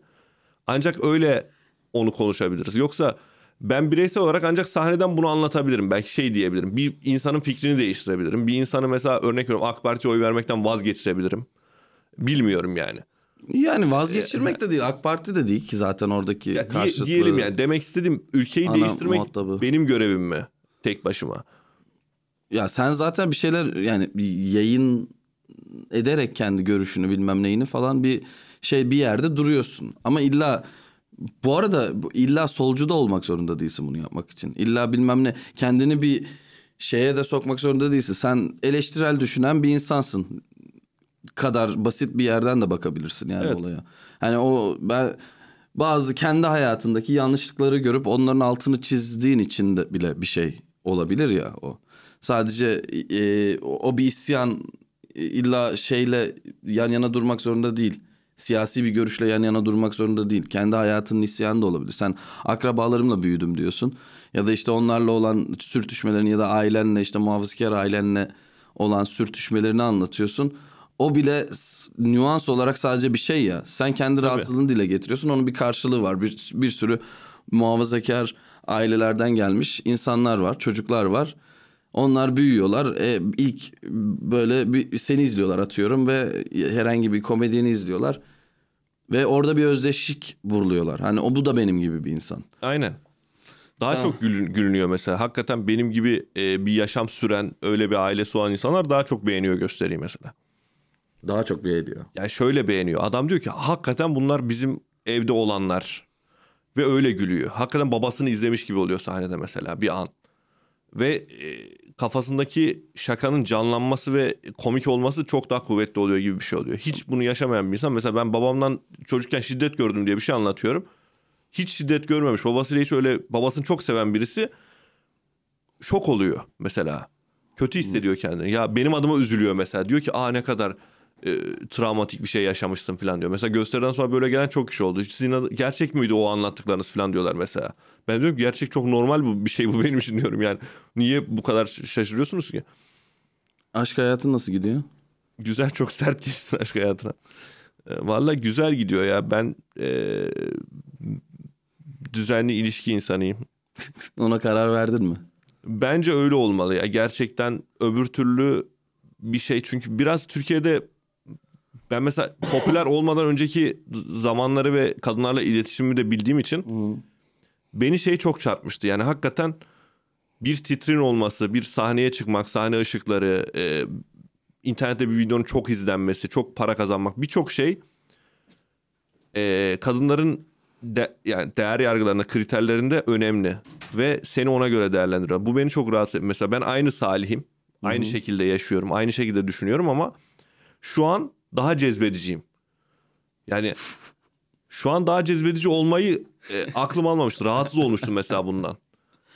S2: Ancak öyle onu konuşabiliriz. Yoksa ben bireysel olarak ancak sahneden bunu anlatabilirim. Belki şey diyebilirim. Bir insanın fikrini değiştirebilirim. Bir insanı mesela örnek veriyorum AK Parti'ye oy vermekten vazgeçirebilirim. Bilmiyorum yani.
S3: yani vazgeçirmek de değil AK Parti de değil ki zaten oradaki
S2: Ya
S3: karşıtlığı.
S2: diyelim yani demek istediğim ülkeyi
S3: Ana
S2: değiştirmek
S3: muhatabı.
S2: benim görevim mi? Tek başıma.
S3: Ya sen zaten bir şeyler yani bir yayın ederek kendi görüşünü bilmem neyini falan bir şey bir yerde duruyorsun. Ama illa bu arada illa solcu da olmak zorunda değilsin bunu yapmak için. İlla bilmem ne kendini bir şeye de sokmak zorunda değilsin. Sen eleştirel düşünen bir insansın. Kadar basit bir yerden de bakabilirsin yani
S2: Evet.
S3: olaya. Hani o ben bazı kendi hayatındaki yanlışlıkları görüp onların altını çizdiğin için de bile bir şey olabilir ya o. Sadece e, o o bir isyan e, illa şeyle yan yana durmak zorunda değil. Siyasi bir görüşle yan yana durmak zorunda değil. Kendi hayatının isyanı da olabilir. Sen akrabalarımla büyüdüm diyorsun. Ya da işte onlarla olan sürtüşmelerini ya da ailenle işte muhafazakar ailenle olan sürtüşmelerini anlatıyorsun. O bile nüans olarak sadece bir şey ya. Sen kendi rahatsızlığını dile getiriyorsun. Onun bir karşılığı var. Bir, bir sürü muhafazakar ailelerden gelmiş insanlar var, çocuklar var. Onlar büyüyorlar. E, ilk böyle bir seni izliyorlar atıyorum ve herhangi bir komedyeni izliyorlar. Ve orada bir özdeşlik vuruluyorlar. Hani o bu da benim gibi bir insan.
S2: Aynen. Daha
S3: Sen-
S2: çok gülün- gülünüyor mesela. Hakikaten benim gibi e, bir yaşam süren öyle bir ailesi olan insanlar daha çok beğeniyor gösteriyi mesela.
S3: Daha çok beğeniyor.
S2: Yani şöyle beğeniyor. Adam diyor ki hakikaten bunlar bizim evde olanlar. Ve öyle gülüyor. Hakikaten babasını izlemiş gibi oluyor sahnede mesela bir an. Ve e, kafasındaki şakanın canlanması ve komik olması çok daha kuvvetli oluyor gibi bir şey oluyor. Hiç bunu yaşamayan bir insan. Mesela ben babamdan çocukken şiddet gördüm diye bir şey anlatıyorum. Hiç şiddet görmemiş. Babasıyla hiç öyle babasını çok seven birisi şok oluyor mesela. Kötü hissediyor kendini. Ya benim adıma üzülüyor mesela. Diyor ki aa ne kadar e, travmatik bir şey yaşamışsın falan diyor. Mesela gösteriden sonra böyle gelen çok kişi oldu. Sizin gerçek miydi o anlattıklarınız falan diyorlar mesela. Ben diyorum ki gerçek çok normal bu bir şey bu benim için diyorum yani. Niye bu kadar şaşırıyorsunuz ki?
S3: Aşk hayatın nasıl gidiyor?
S2: Güzel çok sert geçsin aşk hayatına. E, Valla güzel gidiyor ya. Ben e, düzenli ilişki insanıyım.
S3: Ona karar verdin mi?
S2: Bence öyle olmalı ya. Gerçekten öbür türlü bir şey. Çünkü biraz Türkiye'de ben mesela popüler olmadan önceki zamanları ve kadınlarla iletişimimi de bildiğim için beni şey çok çarpmıştı. Yani hakikaten bir titrin olması, bir sahneye çıkmak, sahne ışıkları, e, internette bir videonun çok izlenmesi, çok para kazanmak birçok şey e, kadınların de, yani değer yargılarında, kriterlerinde önemli ve seni ona göre değerlendiriyor. Bu beni çok rahatsız ediyor. Mesela ben aynı Salih'im. Aynı şekilde yaşıyorum. Aynı şekilde düşünüyorum ama şu an daha cezbediciyim. Yani şu an daha cezbedici olmayı e, aklım almamıştı. Rahatsız olmuştum mesela bundan.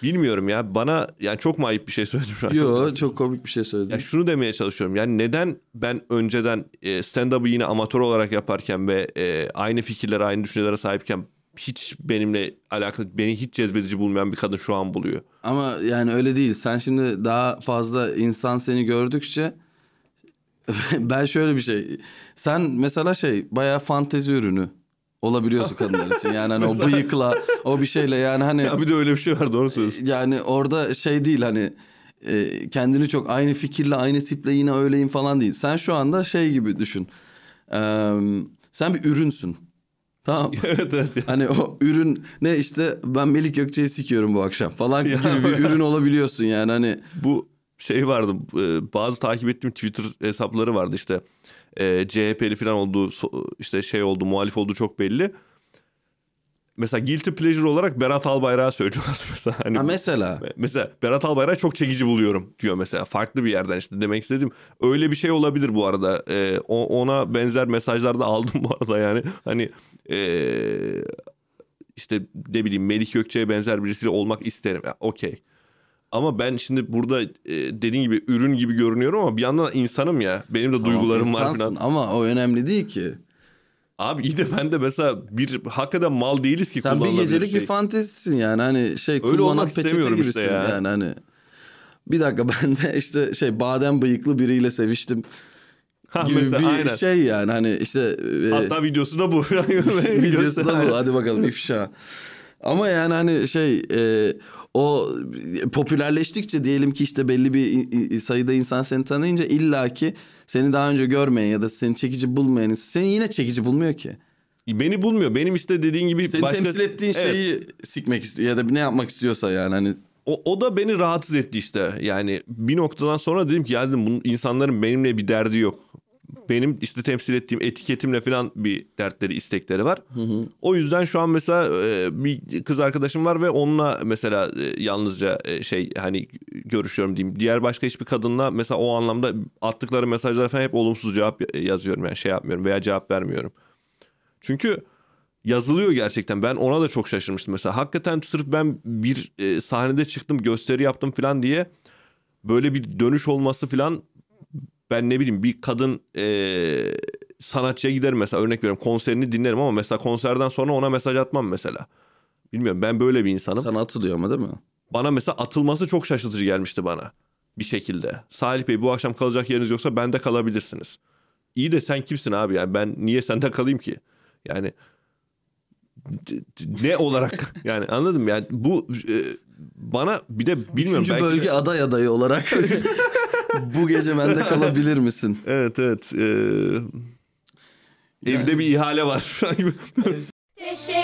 S2: Bilmiyorum ya. Bana yani çok mu ayıp bir şey söyledim şu an?
S3: Yo çok komik bir şey söyledin.
S2: Ya şunu demeye çalışıyorum. Yani neden ben önceden e, stand-up'ı yine amatör olarak yaparken ve e, aynı fikirlere, aynı düşüncelere sahipken hiç benimle alakalı, beni hiç cezbedici bulmayan bir kadın şu an buluyor.
S3: Ama yani öyle değil. Sen şimdi daha fazla insan seni gördükçe ben şöyle bir şey. Sen mesela şey bayağı fantezi ürünü olabiliyorsun kadınlar için. Yani hani o bıyıkla o bir şeyle yani hani
S2: Ya bir de öyle bir şey var doğru söylüyorsun.
S3: yani orada şey değil hani e, kendini çok aynı fikirle aynı tiple yine öyleyim falan değil. Sen şu anda şey gibi düşün. Ee, sen bir ürünsün. Tamam.
S2: evet evet. Ya.
S3: Hani o ürün ne işte ben Melik Gökçe'yi sikiyorum bu akşam falan gibi bir ürün olabiliyorsun yani hani
S2: Bu şey vardı e, bazı takip ettiğim Twitter hesapları vardı işte e, CHP'li falan olduğu işte şey oldu muhalif olduğu çok belli. Mesela guilty pleasure olarak Berat Albayrak'ı söylüyorlar mesela. Hani
S3: ha mesela
S2: Mesela Berat Albayrak'ı çok çekici buluyorum diyor mesela. Farklı bir yerden işte demek istediğim öyle bir şey olabilir bu arada. Ee, ona benzer mesajlar da aldım bu arada yani. Hani ee, işte ne bileyim Melih Gökçe'ye benzer birisiyle olmak isterim. Ya, Okey. Ama ben şimdi burada e, dediğin gibi ürün gibi görünüyorum ama bir yandan insanım ya. Benim de
S3: Tamam,
S2: duygularım var
S3: insansın
S2: falan.
S3: Ama o önemli değil ki.
S2: Abi iyi de ben de mesela bir hakikaten mal değiliz ki
S3: Sen bir gecelik
S2: şey.
S3: bir fantezisin yani hani şey
S2: olmak
S3: kullanat peçete gibisin
S2: işte ya.
S3: yani hani. Bir dakika ben de işte şey badem bıyıklı biriyle seviştim
S2: Ha,
S3: gibi
S2: mesela,
S3: bir
S2: aynen.
S3: şey yani hani işte e,
S2: Hatta videosu da bu.
S3: videosu da bu hadi bakalım ifşa. Ama yani hani şey e, o popülerleştikçe diyelim ki işte belli bir sayıda insan seni tanıyınca illaki seni daha önce görmeyen ya da seni çekici bulmayan seni yine çekici bulmuyor ki.
S2: Beni bulmuyor. Benim işte dediğin gibi
S3: Seni
S2: başka...
S3: temsil ettiğin
S2: Evet.
S3: şeyi sikmek istiyor ya da ne yapmak istiyorsa yani hani
S2: O, o da beni rahatsız etti işte. Yani bir noktadan sonra dedim ki ya dedim bunun insanların benimle bir derdi yok. Benim işte temsil ettiğim etiketimle falan bir dertleri, istekleri var. O yüzden şu an mesela e, bir kız arkadaşım var ve onunla mesela e, yalnızca e, şey hani görüşüyorum diyeyim. Diğer başka hiçbir kadınla mesela o anlamda attıkları mesajlara falan hep olumsuz cevap yazıyorum yani şey yapmıyorum veya cevap vermiyorum. Çünkü yazılıyor gerçekten. Ben ona da çok şaşırmıştım mesela. Hakikaten sırf ben bir e, sahnede çıktım, gösteri yaptım falan diye böyle bir dönüş olması falan ben ne bileyim bir kadın e, sanatçıya giderim mesela örnek veriyorum konserini dinlerim ama mesela konserden sonra ona mesaj atmam mesela. Bilmiyorum ben böyle bir insanım.
S3: sana atılıyor ama değil mi?
S2: Bana mesela atılması çok şaşırtıcı gelmişti bana bir şekilde. Salih Bey bu akşam kalacak yeriniz yoksa bende kalabilirsiniz. İyi de sen kimsin abi yani ben niye sende kalayım ki? Yani ne olarak yani anladım yani bu e, bana bir de bilmiyorum
S3: Üçüncü
S2: belki de-
S3: bölge aday adayı olarak bu gece bende kalabilir misin?
S2: evet evet e, evde bir ihale var.
S1: Teşekkür